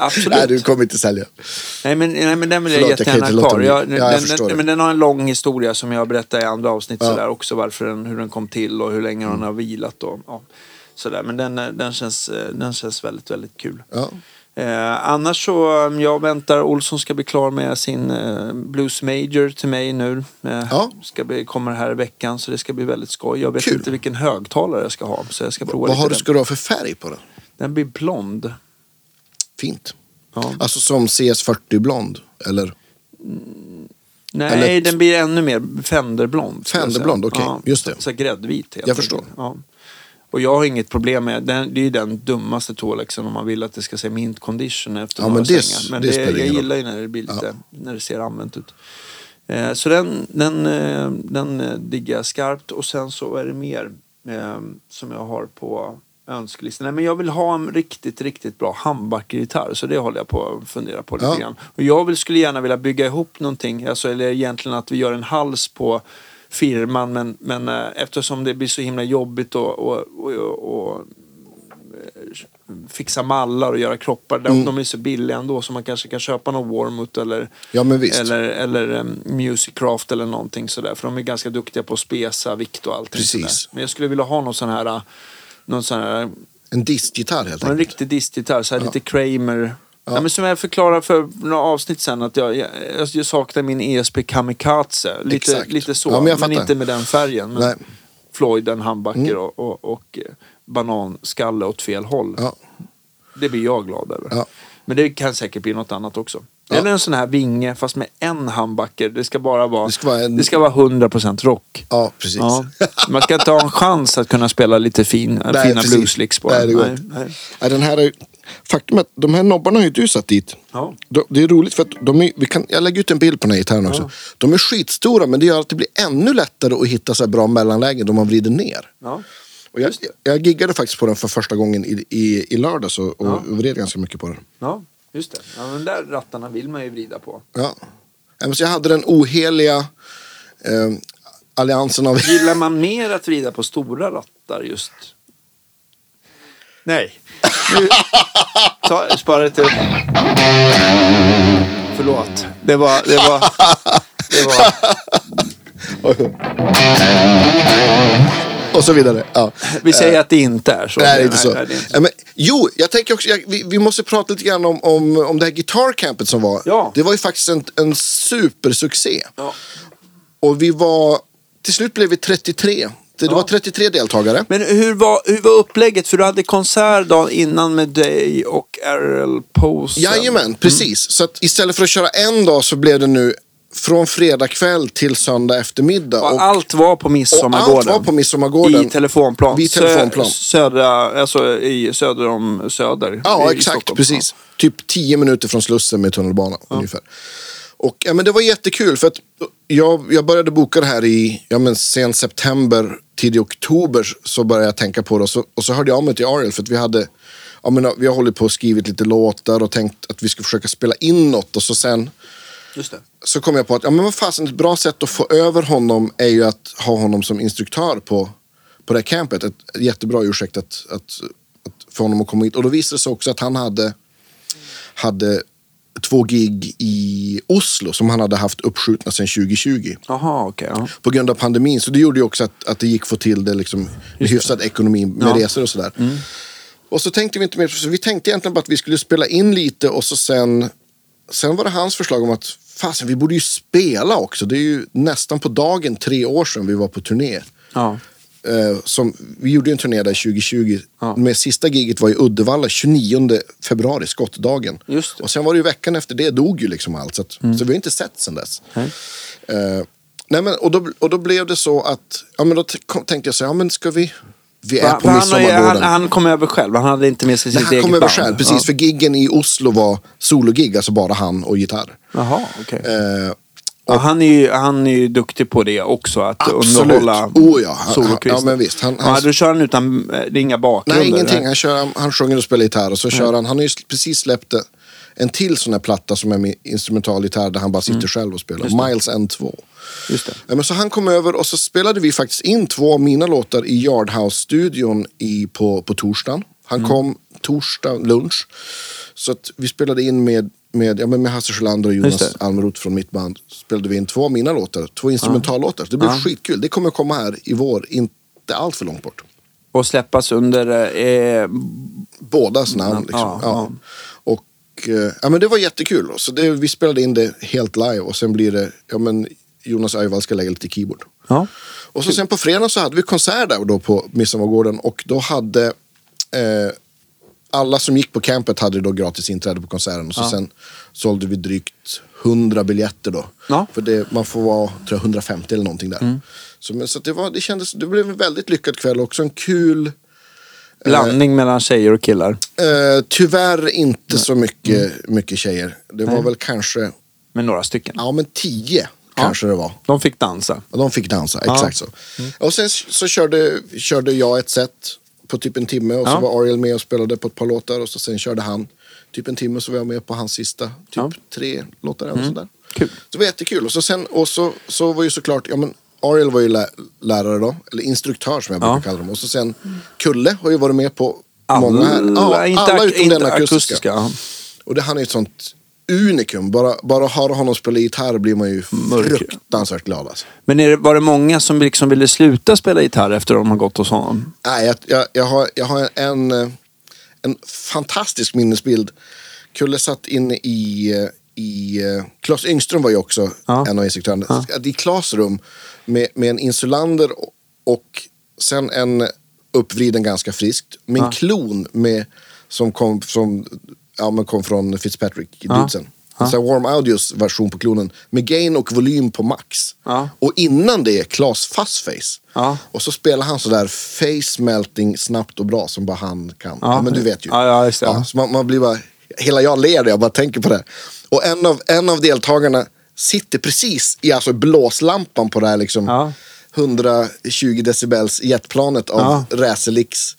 Absolut. Nej, du kommer inte sälja. Nej men, nej, men den vill jag Förlåt, jag kan jättegärna låta kvar. Jag, Ja, jag den, den, men den har en lång historia som jag berättade i andra avsnitt Ja. sådär också. Varför den, hur den kom till och hur länge Mm. den har vilat. Och, ja, sådär. Men den, eh, den, känns, eh, den känns väldigt, väldigt kul. Ja. Eh, annars så, um, jag väntar, Olsson ska bli klar med sin eh, Blues Major till mig nu. Eh, Ja. ska bli, kommer här i veckan så det ska bli väldigt skoj. Jag vet Kul. inte vilken högtalare jag ska ha så jag ska prova Vad har du, den. ska du ha för färg på den? Den blir blond. Fint. Ja. Alltså som CS40 blond, eller? Nej, Eller- den blir ännu mer Fenderblond. Fenderblond, okej. Just det. Så, gräddvit Jag förstår. Ja. Och jag har inget problem med den. Det är ju den dummaste Tolexen om man vill att det ska se mint condition efter Ja, några men det- svängar. Men det det, jag gillar ju när det blir lite, när det ser använt ut. Eh, så den, den, eh, den eh, diggar jag skarpt. Och sen så är det mer eh, som jag har på önskelistan. Nej, men jag vill ha en riktigt, riktigt bra handbackegitarr. Så det håller jag på att fundera på lite Ja. grann. Och jag vill, skulle gärna vilja bygga ihop någonting. Alltså, eller egentligen att vi gör en hals på firman. Men, men eh, eftersom det blir så himla jobbigt och, och, och, och, eh, fixa mallar och göra kroppar. De, Mm. de är så billiga ändå så man kanske kan köpa någon Warmouth eller, Ja, eller, eller um, Musicraft eller någonting sådär. För de är ganska duktiga på att spesa, vikt och allting Precis. sådär. Men jag skulle vilja ha någon sån här, uh, någon sån här En diskgitarr helt en enkelt. riktig distgitarr, så här lite Kramer. Ja. men som jag förklarade för några avsnitt sen att jag, jag, jag saknar min ESP Kamikaze. Lite, Exakt. lite så, Ja, men men, inte med den färgen. Men Nej. Mm. Floyd, en handbacker och, och, och eh, bananskalle åt fel håll. Ja. Det blir jag glad över. Ja. Men det kan säkert bli något annat också. Ja. Eller en sån här vinge fast med en handbacker. Det ska bara vara, Det ska vara en- det ska vara 100% rock. Ja, precis. Ja. Man ska inte ha en chans att kunna spela lite fin, Nej, fina blueslicks på Nej, den. det går Nej, nej. Ja, den här är, faktum är att de här nobbarna har ju du satt dit. Ja. De- Det är roligt för att de är, vi kan, jag lägger ut en bild på den här gitarren också. De är skitstora men det gör att det blir ännu lättare att hitta så här bra mellanlägen då man vrider ner. Ja. Och jag, jag giggade faktiskt på den för första gången i, i, i lördags och, och Ja. vred ganska mycket på den. Ja, just det. Ja, men där rattarna vill man ju vrida på. Ja. Jag hade den oheliga eh, alliansen av... Gillar man mer att vrida på stora rattar just? Nej. Nu, ta, spara det till... Förlåt. Det var... Det var, det var och så vidare. Ja. vi säger att det inte är så. Nej, det är inte så. nej, inte så. Men, jo, jag tänker också, jag, vi, vi måste prata lite grann om, om, om det här gitarrcampet som var. Ja. Det var ju faktiskt en, en supersuccé. Ja. Och vi var, till slut blev vi 33. Det, Ja. var 33 deltagare. Men hur var, hur var upplägget? För du hade konsert dagen innan med dig och RL Posen. Jajamän, precis. Så att istället för att köra en dag så blev det nu från fredag kväll till söndag eftermiddag. Och Och, allt var på Midsommargården. allt var på Midsommargården. I telefonplan. Vid telefonplan. Sö, södra, alltså i söder om Söder. Ja, exakt. Stockholm. Precis. Typ 10 minuter från Slussen med tunnelbana ungefär. Och ja, men det var jättekul för att jag, jag började boka det här i ja, men sen september, tidig oktober så började jag tänka på det. Och så, och så hörde jag av mig till Ariel för att vi hade ja, men, vi har hållit på och skrivit lite låtar och tänkt att vi ska försöka spela in något. Och så sen. så kom jag på att ja, men vad fasen, ett bra sätt att få över honom är ju att ha honom som instruktör på, på det här campet. Ett jättebra ursäkt att, att, att få honom att komma hit. Och då visade det sig också att han hade, hade två gig i Oslo som han hade haft uppskjutna sedan 2020 Jaha, okej. ja. på grund av pandemin. Så det gjorde ju också att, att det gick att få till det liksom, med hyfsad ekonomi med Ja. resor och sådär. Och så tänkte vi inte mer, så vi tänkte egentligen bara att vi skulle spela in lite och så sen, sen var det hans förslag om att fasen vi borde ju spela också. Det är ju nästan på dagen tre år sedan vi var på turné. Ja. Eh, som, vi gjorde en turné där 2020. Ja. Med sista giget var i Uddevalla 29 februari, skottdagen. Mm. Och sen var det ju veckan efter det dog ju liksom allt. Så, att, så vi har inte sett sen dess. Nej. Eh, nej men, och, då, och då blev det så att, ja men då tänkte jag så här, ja men ska vi, vi är Va, på han, Midsommargården. han, han kom över själv. Han hade inte med sig Nej, sitt han eget kom över band. själv, precis. Ja. För giggen i Oslo var sologig, alltså bara han och gitarr. Jaha, okej. Eh, Ja, han, är ju, han är ju duktig på det också. Att Absolut. underhålla Oh ja, han- solokvisten. ja, men visst. Han- Ja, han- då kör han utan, eh, det är inga bakgrunder. nej, ingenting. nej. Han, kör, han, han sjunger och spelar gitarr och så kör han, han har ju precis släppt en till sån här platta som är med instrumental gitarr där han bara sitter själv och spelar. Miles N2. Just det. Men så han kom över och så spelade vi faktiskt in två av mina låtar i Yardhouse-studion i, på, på torsdagen. Han Mm. kom torsdag lunch. Så att vi spelade in med, med, ja, med Hasse Sjölander och Jonas. Almroth från mitt band. Spelade vi in två av mina låtar, två instrumentallåtar. Det blev Ja. skitkul. Det kommer komma här i vår, inte allt för långt bort. Och släppas under... Eh, Bådas namn. Liksom. Ja, ja. Och eh, ja, men det var jättekul. Så det, vi spelade in det helt live och sen blir det, ja men Jonas Öjvall ska lägga lite keyboard. Ja. Och så sen på fredag så hade vi konsert där då på Midsommargården och då hade eh, alla som gick på campet hade då gratis inträde på konserten. Och så sen sålde vi drygt 100 biljetter då. Ja. För det, man får vara tror jag, 150 eller någonting där. Så, men, så det, var, det, kändes, det blev en väldigt lyckad kväll också. En kul... Blandning mellan tjejer och killar. Eh, tyvärr inte så mycket, mycket tjejer. Det var väl kanske, Med några stycken. ja men tio kanske det var. De fick dansa. De fick dansa, exakt så. Och sen så körde, körde jag ett set på typ en timme och så var Ariel med och spelade på ett par låtar och så sen körde han typ en timme så var jag med på hans sista typ tre låtar eller sådär. Kul. Så det var jättekul. Och så, sen, och så, så var ju såklart, ja men Ariel var ju lä lärare då, eller instruktör som jag brukar kalla dem. Och så sen Kulle har ju varit med på Alla, många här. Ja, alla utom inte den akustiska. akustiska. Och det, han är ett sånt unikum. Bara, bara höra honom spela gitarr blir man ju Mörk. fruktansvärt glad alltså. Men är det, var det många som liksom ville sluta spela gitarr efter att de har gått hos honom? Nej, jag, jag, jag har, jag har en, eh, en fantastisk minnesbild. Kulle satt inne i, eh, i eh, Claes Yngström var ju också Ja. en av instruktörerna. I Claes rum med, med en insulander och, och sen en uppvriden ganska friskt. Min Ja. klon med, som, kom, som ja, men kom från Fitzpatrick i Ja. Dudesen. En sån här Warm Audios version på klonen med gain och volym på max. Ja. Och innan det Claes Fuzzface. Ja. Och så spelar han sådär face melting snabbt och bra som bara han kan. Ja, men du vet ju. Ja, ja, så man, man blir bara, hela jag ler jag bara tänker på det. Och en av, en av deltagarna sitter precis i alltså blåslampan på det här liksom Ja. 120 decibels jetplanet av Ja. Racerlix.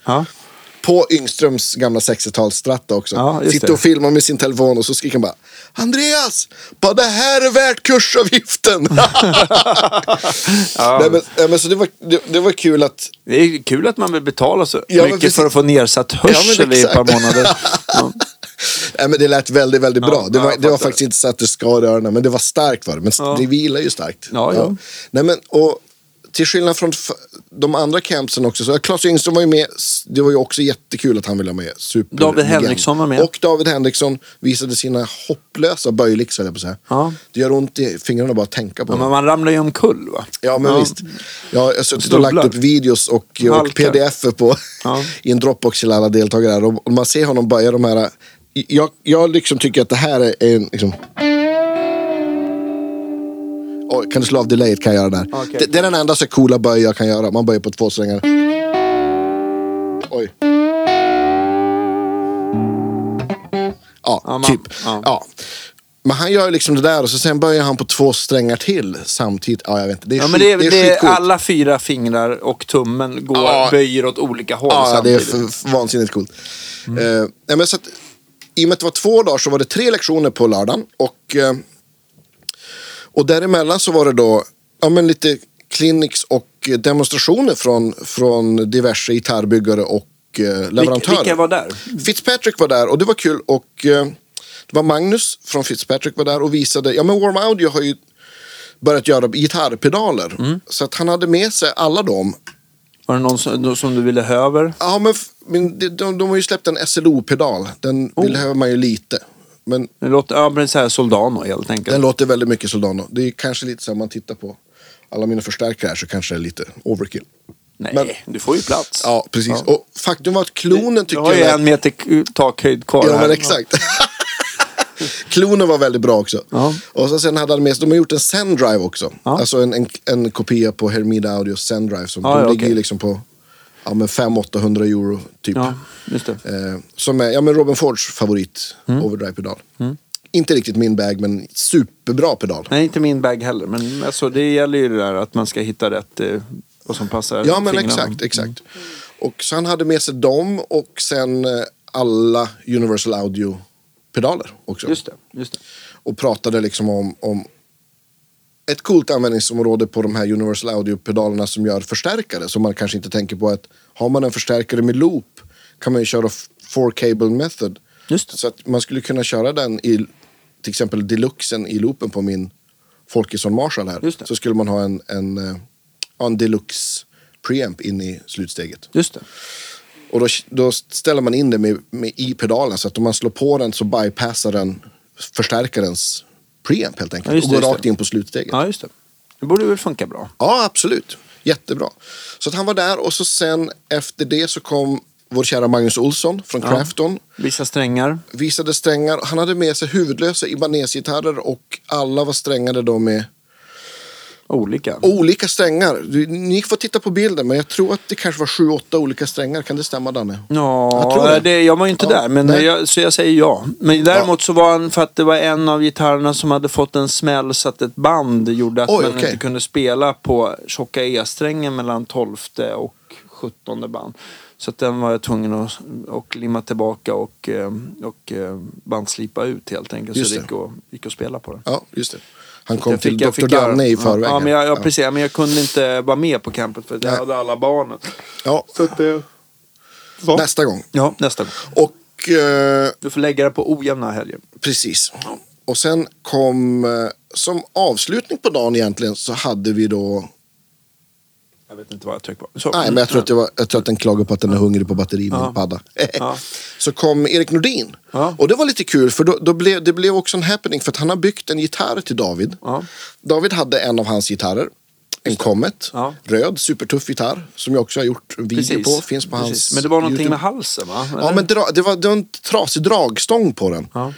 Ja. På Yngströms gamla 60-tals stratta också. Ja, Sitter det. och filmar med sin telefon och så skriker han bara Andreas! Bara det här är värt kursavgiften! Nej, men, men så det, var, det, det var kul att Det är kul att man vill betala så Ja, mycket precis. för att få nedsatt hörsel i ett par månader. Ja. Nej, men det lät väldigt, väldigt bra. Ja, det ja, var, det var faktiskt inte så att det skar i öronen, men det var starkt var det. Men Ja. det vilar ju starkt. Ja, ja. Nej, men, och till skillnad från de andra campsen också, så Claes Yngström var ju med. Det var ju också jättekul att han ville vara med. Super David Henriksson var med. Och David Henriksson visade sina hopplösa höll jag på säga. Ja. Det gör ont i fingrarna bara att tänka på Ja, dem. men man ramlar ju omkull va? Ja, men visst. Jag har suttit och lagt upp videos och, och pdf på, Ja. i en Dropbox till alla deltagare. Och man ser honom böja de här... Jag, jag liksom tycker att det här är en... Liksom... Oj, kan du slå av delayet kan jag göra där. Okej. Det, det är den enda så coola böj jag kan göra. Man böjer på två strängar. Oj. Ja, Ja, typ. ja. Ja. Men han gör liksom det där och så sen böjer han på två strängar till samtidigt. Ja, jag vet inte. Det är, Ja, skit, det är, det är det är alla fyra fingrar och tummen går, Ja. böjer åt olika håll Ja, det är samtidigt. f- f- vansinnigt coolt. Eh, nej, men så att, I och med att det var två dagar så var det tre lektioner på lördagen. Och, eh, och däremellan så var det då ja, men lite clinics och demonstrationer från, från diverse gitarrbyggare och eh, leverantörer. Vilka var där? Fitzpatrick var där och det var kul. Och eh, det var Magnus från Fitzpatrick var där och visade, ja men Warm Audio har ju börjat göra gitarrpedaler. Mm. Så att han hade med sig alla dem Var det någon som, som du ville ha över? Ja, men, men de, de, de har ju släppt en SLO-pedal. Den Oh. vill behöver man ju lite. Men Det låter, ja, men så här Soldano helt enkelt. den låter väldigt mycket Soldano. Det är kanske lite så här, man tittar på alla mina förstärkare här så kanske det är lite overkill. Nej, men- du får ju plats. Ja, precis. Ja. Och faktum var att klonen Du tycker har ju jag... en meter takhöjd kvar Ja, men exakt. klonen var väldigt bra också. Ja. Och så sen hade han med sig, de har gjort en Sendrive också. Ja. Alltså en, en, en kopia på Hermida Audios Sendrive. Som Ja, de ligger okej. liksom på ja, men 500-800 euro typ. Ja, just det. Eh, som är ja, men Robin Fords favorit Mm. overdrive-pedal. Inte riktigt min bag, men superbra pedal. Nej, inte min bag heller. Men alltså, det gäller ju det där att man ska hitta rätt eh, vad som passar Ja, men fingrarna. exakt, exakt. Och så han hade med sig dem och sen eh, alla Universal Audio-pedaler också. Just det, just det. Och pratade liksom om, om ett coolt användningsområde på de här Universal Audio-pedalerna som gör förstärkare. Som man kanske inte tänker på att har man en förstärkare med loop kan man ju köra f- four cable method. Just. Så att man skulle kunna köra den i till exempel deluxen i loopen på min Folkesson Marshall här. Så skulle man ha en, en, eh, ja, en deluxe preamp in i slutsteget. Just det. Och då, då ställer man in det med, med i pedalen så att om man slår på den så bypassar den förstärkarens preamp helt enkelt. Ja, just och det, går rakt det. in på slutsteget. Ja, just det. Det borde väl funka bra. Ja, absolut. Jättebra. Så att han var där och så sen efter det så kom vår kära Magnus Olsson från Crafton. Vissa strängar. Visade strängar. Han hade med sig huvudlösa Ibanez-gitarrer och alla var strängade då med Olika. olika strängar. Ni får titta på bilden men jag tror att det kanske var sju, åtta olika strängar. Kan det stämma Danne? Ja, Jag tror det. det. jag var ju inte Ja, där, men jag, så jag säger ja. Men däremot så var han, för att det var en av gitarrerna som hade fått en smäll så att ett band gjorde att Oj, man okej. inte kunde spela på tjocka E-strängen mellan 12 och 17 band. Så att den var jag tvungen att och limma tillbaka och, eh, och eh, bandslipa ut helt enkelt. Just så det gick att, gick att spela på det. Ja, just det. Han kom Jag till fick- jag Dr. Danne i förväg. Ja, men jag, ja, ja. precis. Men jag kunde inte vara med på campet för jag Nej. hade alla barnen. Ja. Så att det... Nästa gång. Ja, nästa gång. Och eh, Du får lägga det på ojämna helger. precis. Och sen kom, eh, som avslutning på dagen egentligen så hade vi då Jag vet inte vad jag tryckte på. Så. Nej, men jag tror, att det var, jag tror att den klagar på att den är hungrig på batteri med Ja. padda. Ja. Så kom Erik Nordin. Ja. Och det var lite kul för då, då blev, det blev också en happening för att han har byggt en gitarr till David. Ja. David hade en av hans gitarrer. En Comet. Ja. Röd, supertuff gitarr. Som jag också har gjort en video Precis. på. Finns på Precis. hans Men det var någonting YouTube. med halsen va? Ja, Eller? men dra, det, var, det var en trasig dragstång på den. Ja.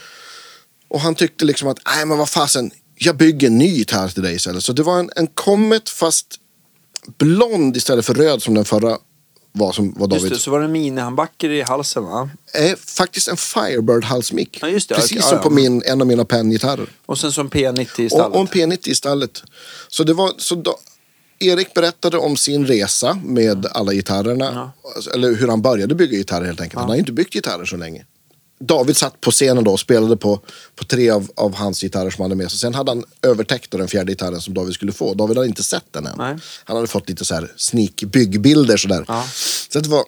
Och han tyckte liksom att, nej men vad fasen, jag bygger en ny gitarr till dig istället. Så det var en, en Comet fast blond istället för röd som den förra var som var Just David. det, så var det minihandbacker i halsen va? är faktiskt en Firebird-halsmick. Ja, just det. Precis Okej, som ja, på ja. min, en av mina Penn-gitarrer. Och sen som P90 i stallet. Och, och en P90 i stallet. Så det var, så då, Erik berättade om sin resa med alla gitarrerna. Eller hur han började bygga gitarrer helt enkelt. Han har ju inte byggt gitarrer så länge. David satt på scenen då och spelade på, på tre av, av hans gitarrer som han hade med sig. Sen hade han övertäckt den fjärde gitarren som David skulle få. David hade inte sett den än. Nej. Han hade fått lite så här sneak byggbilder sådär. Ja. Så det var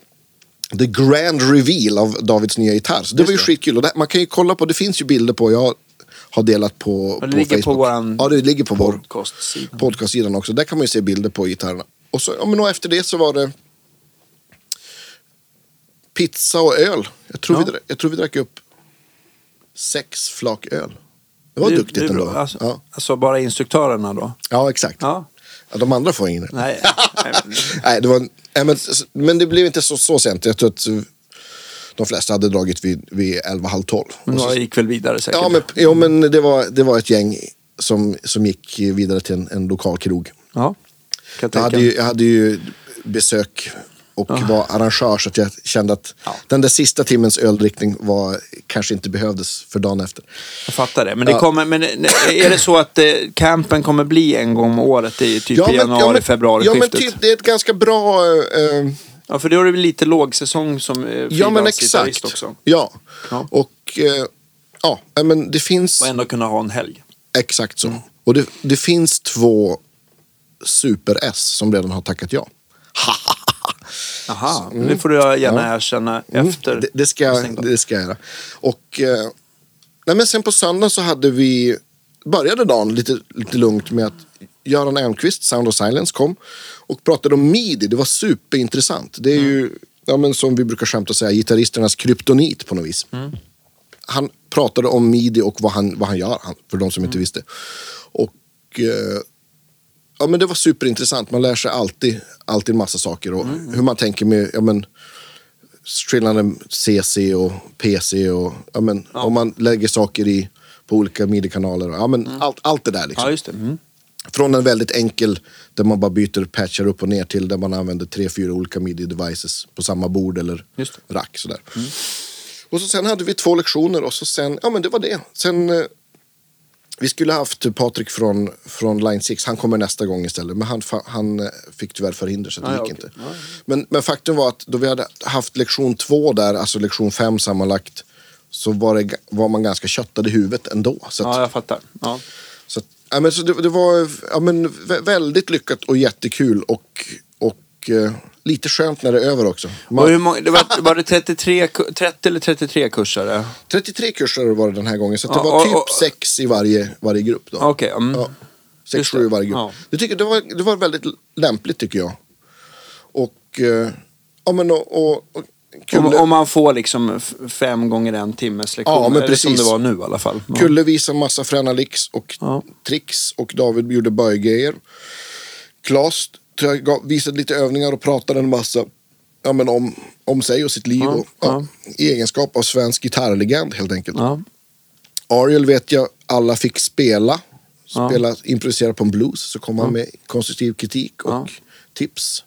the grand reveal av Davids nya gitarr. Så det var ju skitkul. Och det, man kan ju kolla på, det finns ju bilder på, jag har delat på, på ligger på Facebook. våran ja, det ligger på vår podcastsida. podcastsidan också. Där kan man ju se bilder på gitarrerna. Och, så, ja, men och efter det så var det pizza och öl. Jag tror, Ja. vi, drack- jag tror vi drack upp sex flak öl. Det var Det- duktigt det ändå. Alltså, Ja. alltså bara instruktörerna då? ja, exakt. Ja. Ja, de andra får ingen. Nej. Nej, det var, nej men, men det blev inte så, så sent. Jag tror att de flesta hade dragit vid, vid 11, halv 12. Men några gick väl vidare säkert? Ja, men, ja, men det, var, det var ett gäng som, som gick vidare till en, en lokal krog. Ja. Jag jag hade, ju, jag hade ju besök och var arrangör så att jag kände att Ja. den där sista timmens öldrickning var, kanske inte behövdes för dagen efter. Jag fattar det. Men, det Ja. kommer, men är det så att eh, campen kommer bli en gång om året i typ i januari, februari Ja, men skiftet? typ, det är ett ganska bra... eh, Ja, för då är det väl lite lågsäsong som eh, ja, men exakt. också. Ja, Ja. och eh, ja, men det finns... Och ändå kunna ha en helg. Exakt Mm. så. Och det, det finns två super-S som redan har tackat ja. Aha, men det får du gärna erkänna efter. Mm. Det, det, ska, jag- det ska jag göra. Och eh, nej, men sen på söndag så hade vi, började dagen lite, lite lugnt med att Göran Elmqvist, Sound of Silence, kom och pratade om midi. Det var superintressant. Det är ju, ja, men som vi brukar skämta och säga, gitarristernas kryptonit på något vis. Han pratade om midi och vad han, vad han gör, för de som inte visste. Och eh, ja, men det var superintressant. Man lär sig alltid, alltid en massa saker. Och hur man tänker med, ja, men, skillnaden CC och PC och ja, men, om man lägger saker i på olika midi-kanaler. Ja, men allt, allt det där liksom. Ja, just det. Mm. Från en väldigt enkel där man bara byter patchar upp och ner till där man använder tre, fyra olika midi-devices på samma bord eller rack. Sådär. Och så sen hade vi två lektioner och så sen, ja men det var det. Sen, eh, vi skulle ha haft Patrik från, från Line 6, han kommer nästa gång istället. Men han, han eh, fick tyvärr förhinder så det Ah, gick okej. inte. Men, men faktum var att då vi hade haft lektion två där, alltså lektion fem sammanlagt, så var, det, var man ganska köttad i huvudet ändå. Så Ja, jag fattar. Ja. så, ja, men så det, det var ja, men, vä- väldigt lyckat och jättekul och, och eh, lite skönt när det är över också. Man, hur många, det var, var det 33, ku- 30 eller 33 kursare? 33 kurser var det den här gången, så att det Ja, var och- typ och- sex i varje, varje grupp. Då. Okej. mm. Ja, sex, sju i varje grupp. Ja. Det, tycker, det, var, det var väldigt lämpligt tycker jag. Och, eh, ja, men, och, och, och Kulle, Om, om man får liksom fem gånger en timmes lektion. Ja, men Eller som precis. det var nu i alla fall. Ja. Kulle visade massa fräna licks och Ja. tricks och David gjorde böjgrejer. Klas jag, gav- visade lite övningar och pratade en massa ja, men om, om sig och sitt liv. Ja, och, ja, I egenskap av svensk gitarrlegend helt enkelt. Ja. Ariel vet jag alla fick spela. Ja. Spela, improvisera på en blues. Så kom han med konstruktiv kritik och Ja. tips.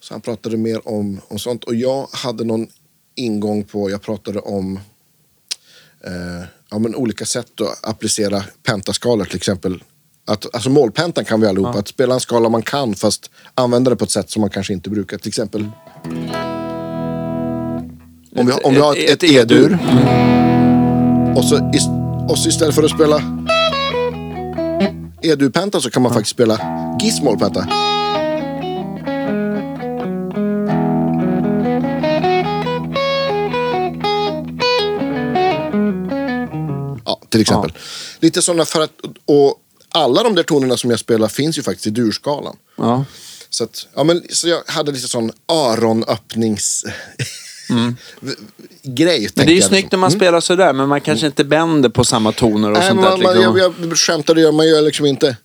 Så han pratade mer om, om sånt. Och jag hade någon ingång på, jag pratade om eh, ja, men olika sätt att applicera pentaskalor till exempel. Att, alltså målpentan kan vi allihopa. Att spela en skala man kan fast använda det på ett sätt som man kanske inte brukar. Till exempel om vi, har- om vi har ett, ett, E-dur. Och så, och så istället för att spela E-dur-penta så kan man faktiskt spela Gizmol-penta. Ja, till exempel. Lite sådana för att, och alla de där tonerna som jag spelar finns ju faktiskt i durskalan. Ja. Så, att, ja, men, så jag hade lite sån öronöppnings... grej. Mm. Men det är ju snyggt när man spelar sådär, men man kanske inte bänder på samma toner och Nej, sånt där. man, man, liksom. jag, jag gör man gör liksom inte.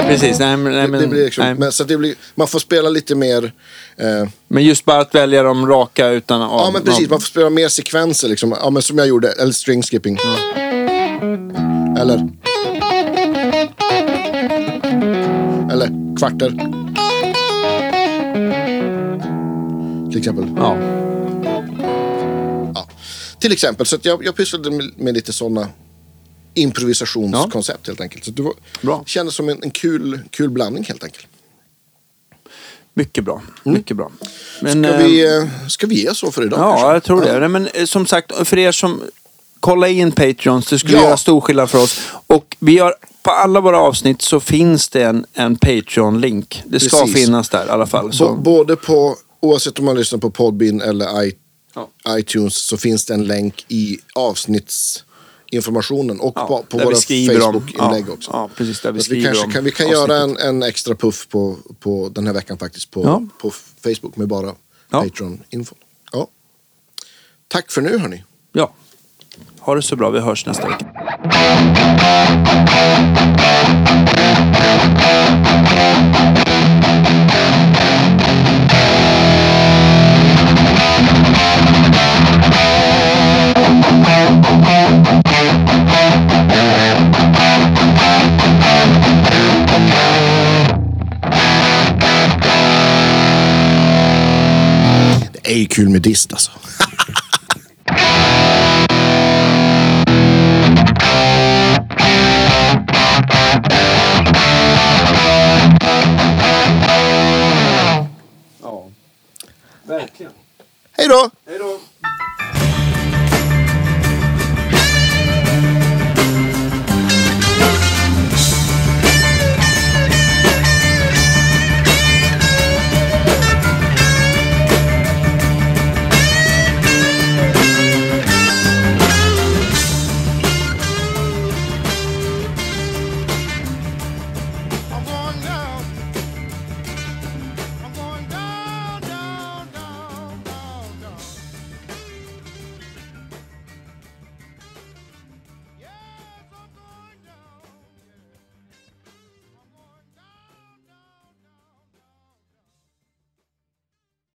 Nej, precis. Nej, men, nej, men, det blir liksom, nej. men, så det blir, man får spela lite mer... Eh, men just bara att välja de raka utan att... ja, men precis. Man får spela mer sekvenser, liksom. ja, men som jag gjorde. Eller string skipping. Eller... Eller kvarter. Till exempel. Ja. Ja. Till exempel. Så jag, jag pysslade med, med lite sådana improvisationskoncept helt enkelt. Så det var, Bra. kändes som en, en kul, kul blandning helt enkelt. Mycket bra. Mycket bra. Men, Ska vi, eh, ska vi ge så för idag? Ja, kanske? jag tror det. Ja. Men eh, som sagt, för er som... Kolla in Patreons, det skulle Ja. göra stor skillnad för oss. Och vi har, på alla våra avsnitt så finns det en, en Patreon-link. Det ska Precis. finnas där i alla fall. Så. både på, oavsett om man lyssnar på Podbean eller i, Ja. iTunes så finns det en länk i avsnittsinformationen och Ja, på, på våra Facebook-inlägg ja, också. ja, precis, där vi vi kanske kan, vi kan göra en, en extra puff på, på den här veckan faktiskt på, på Facebook med bara. Patreon-info. Ja. Tack för nu hörni. Ja. Ha det så bra, vi hörs nästa vecka. är ju kul med dist alltså. ja, verkligen. Hej då!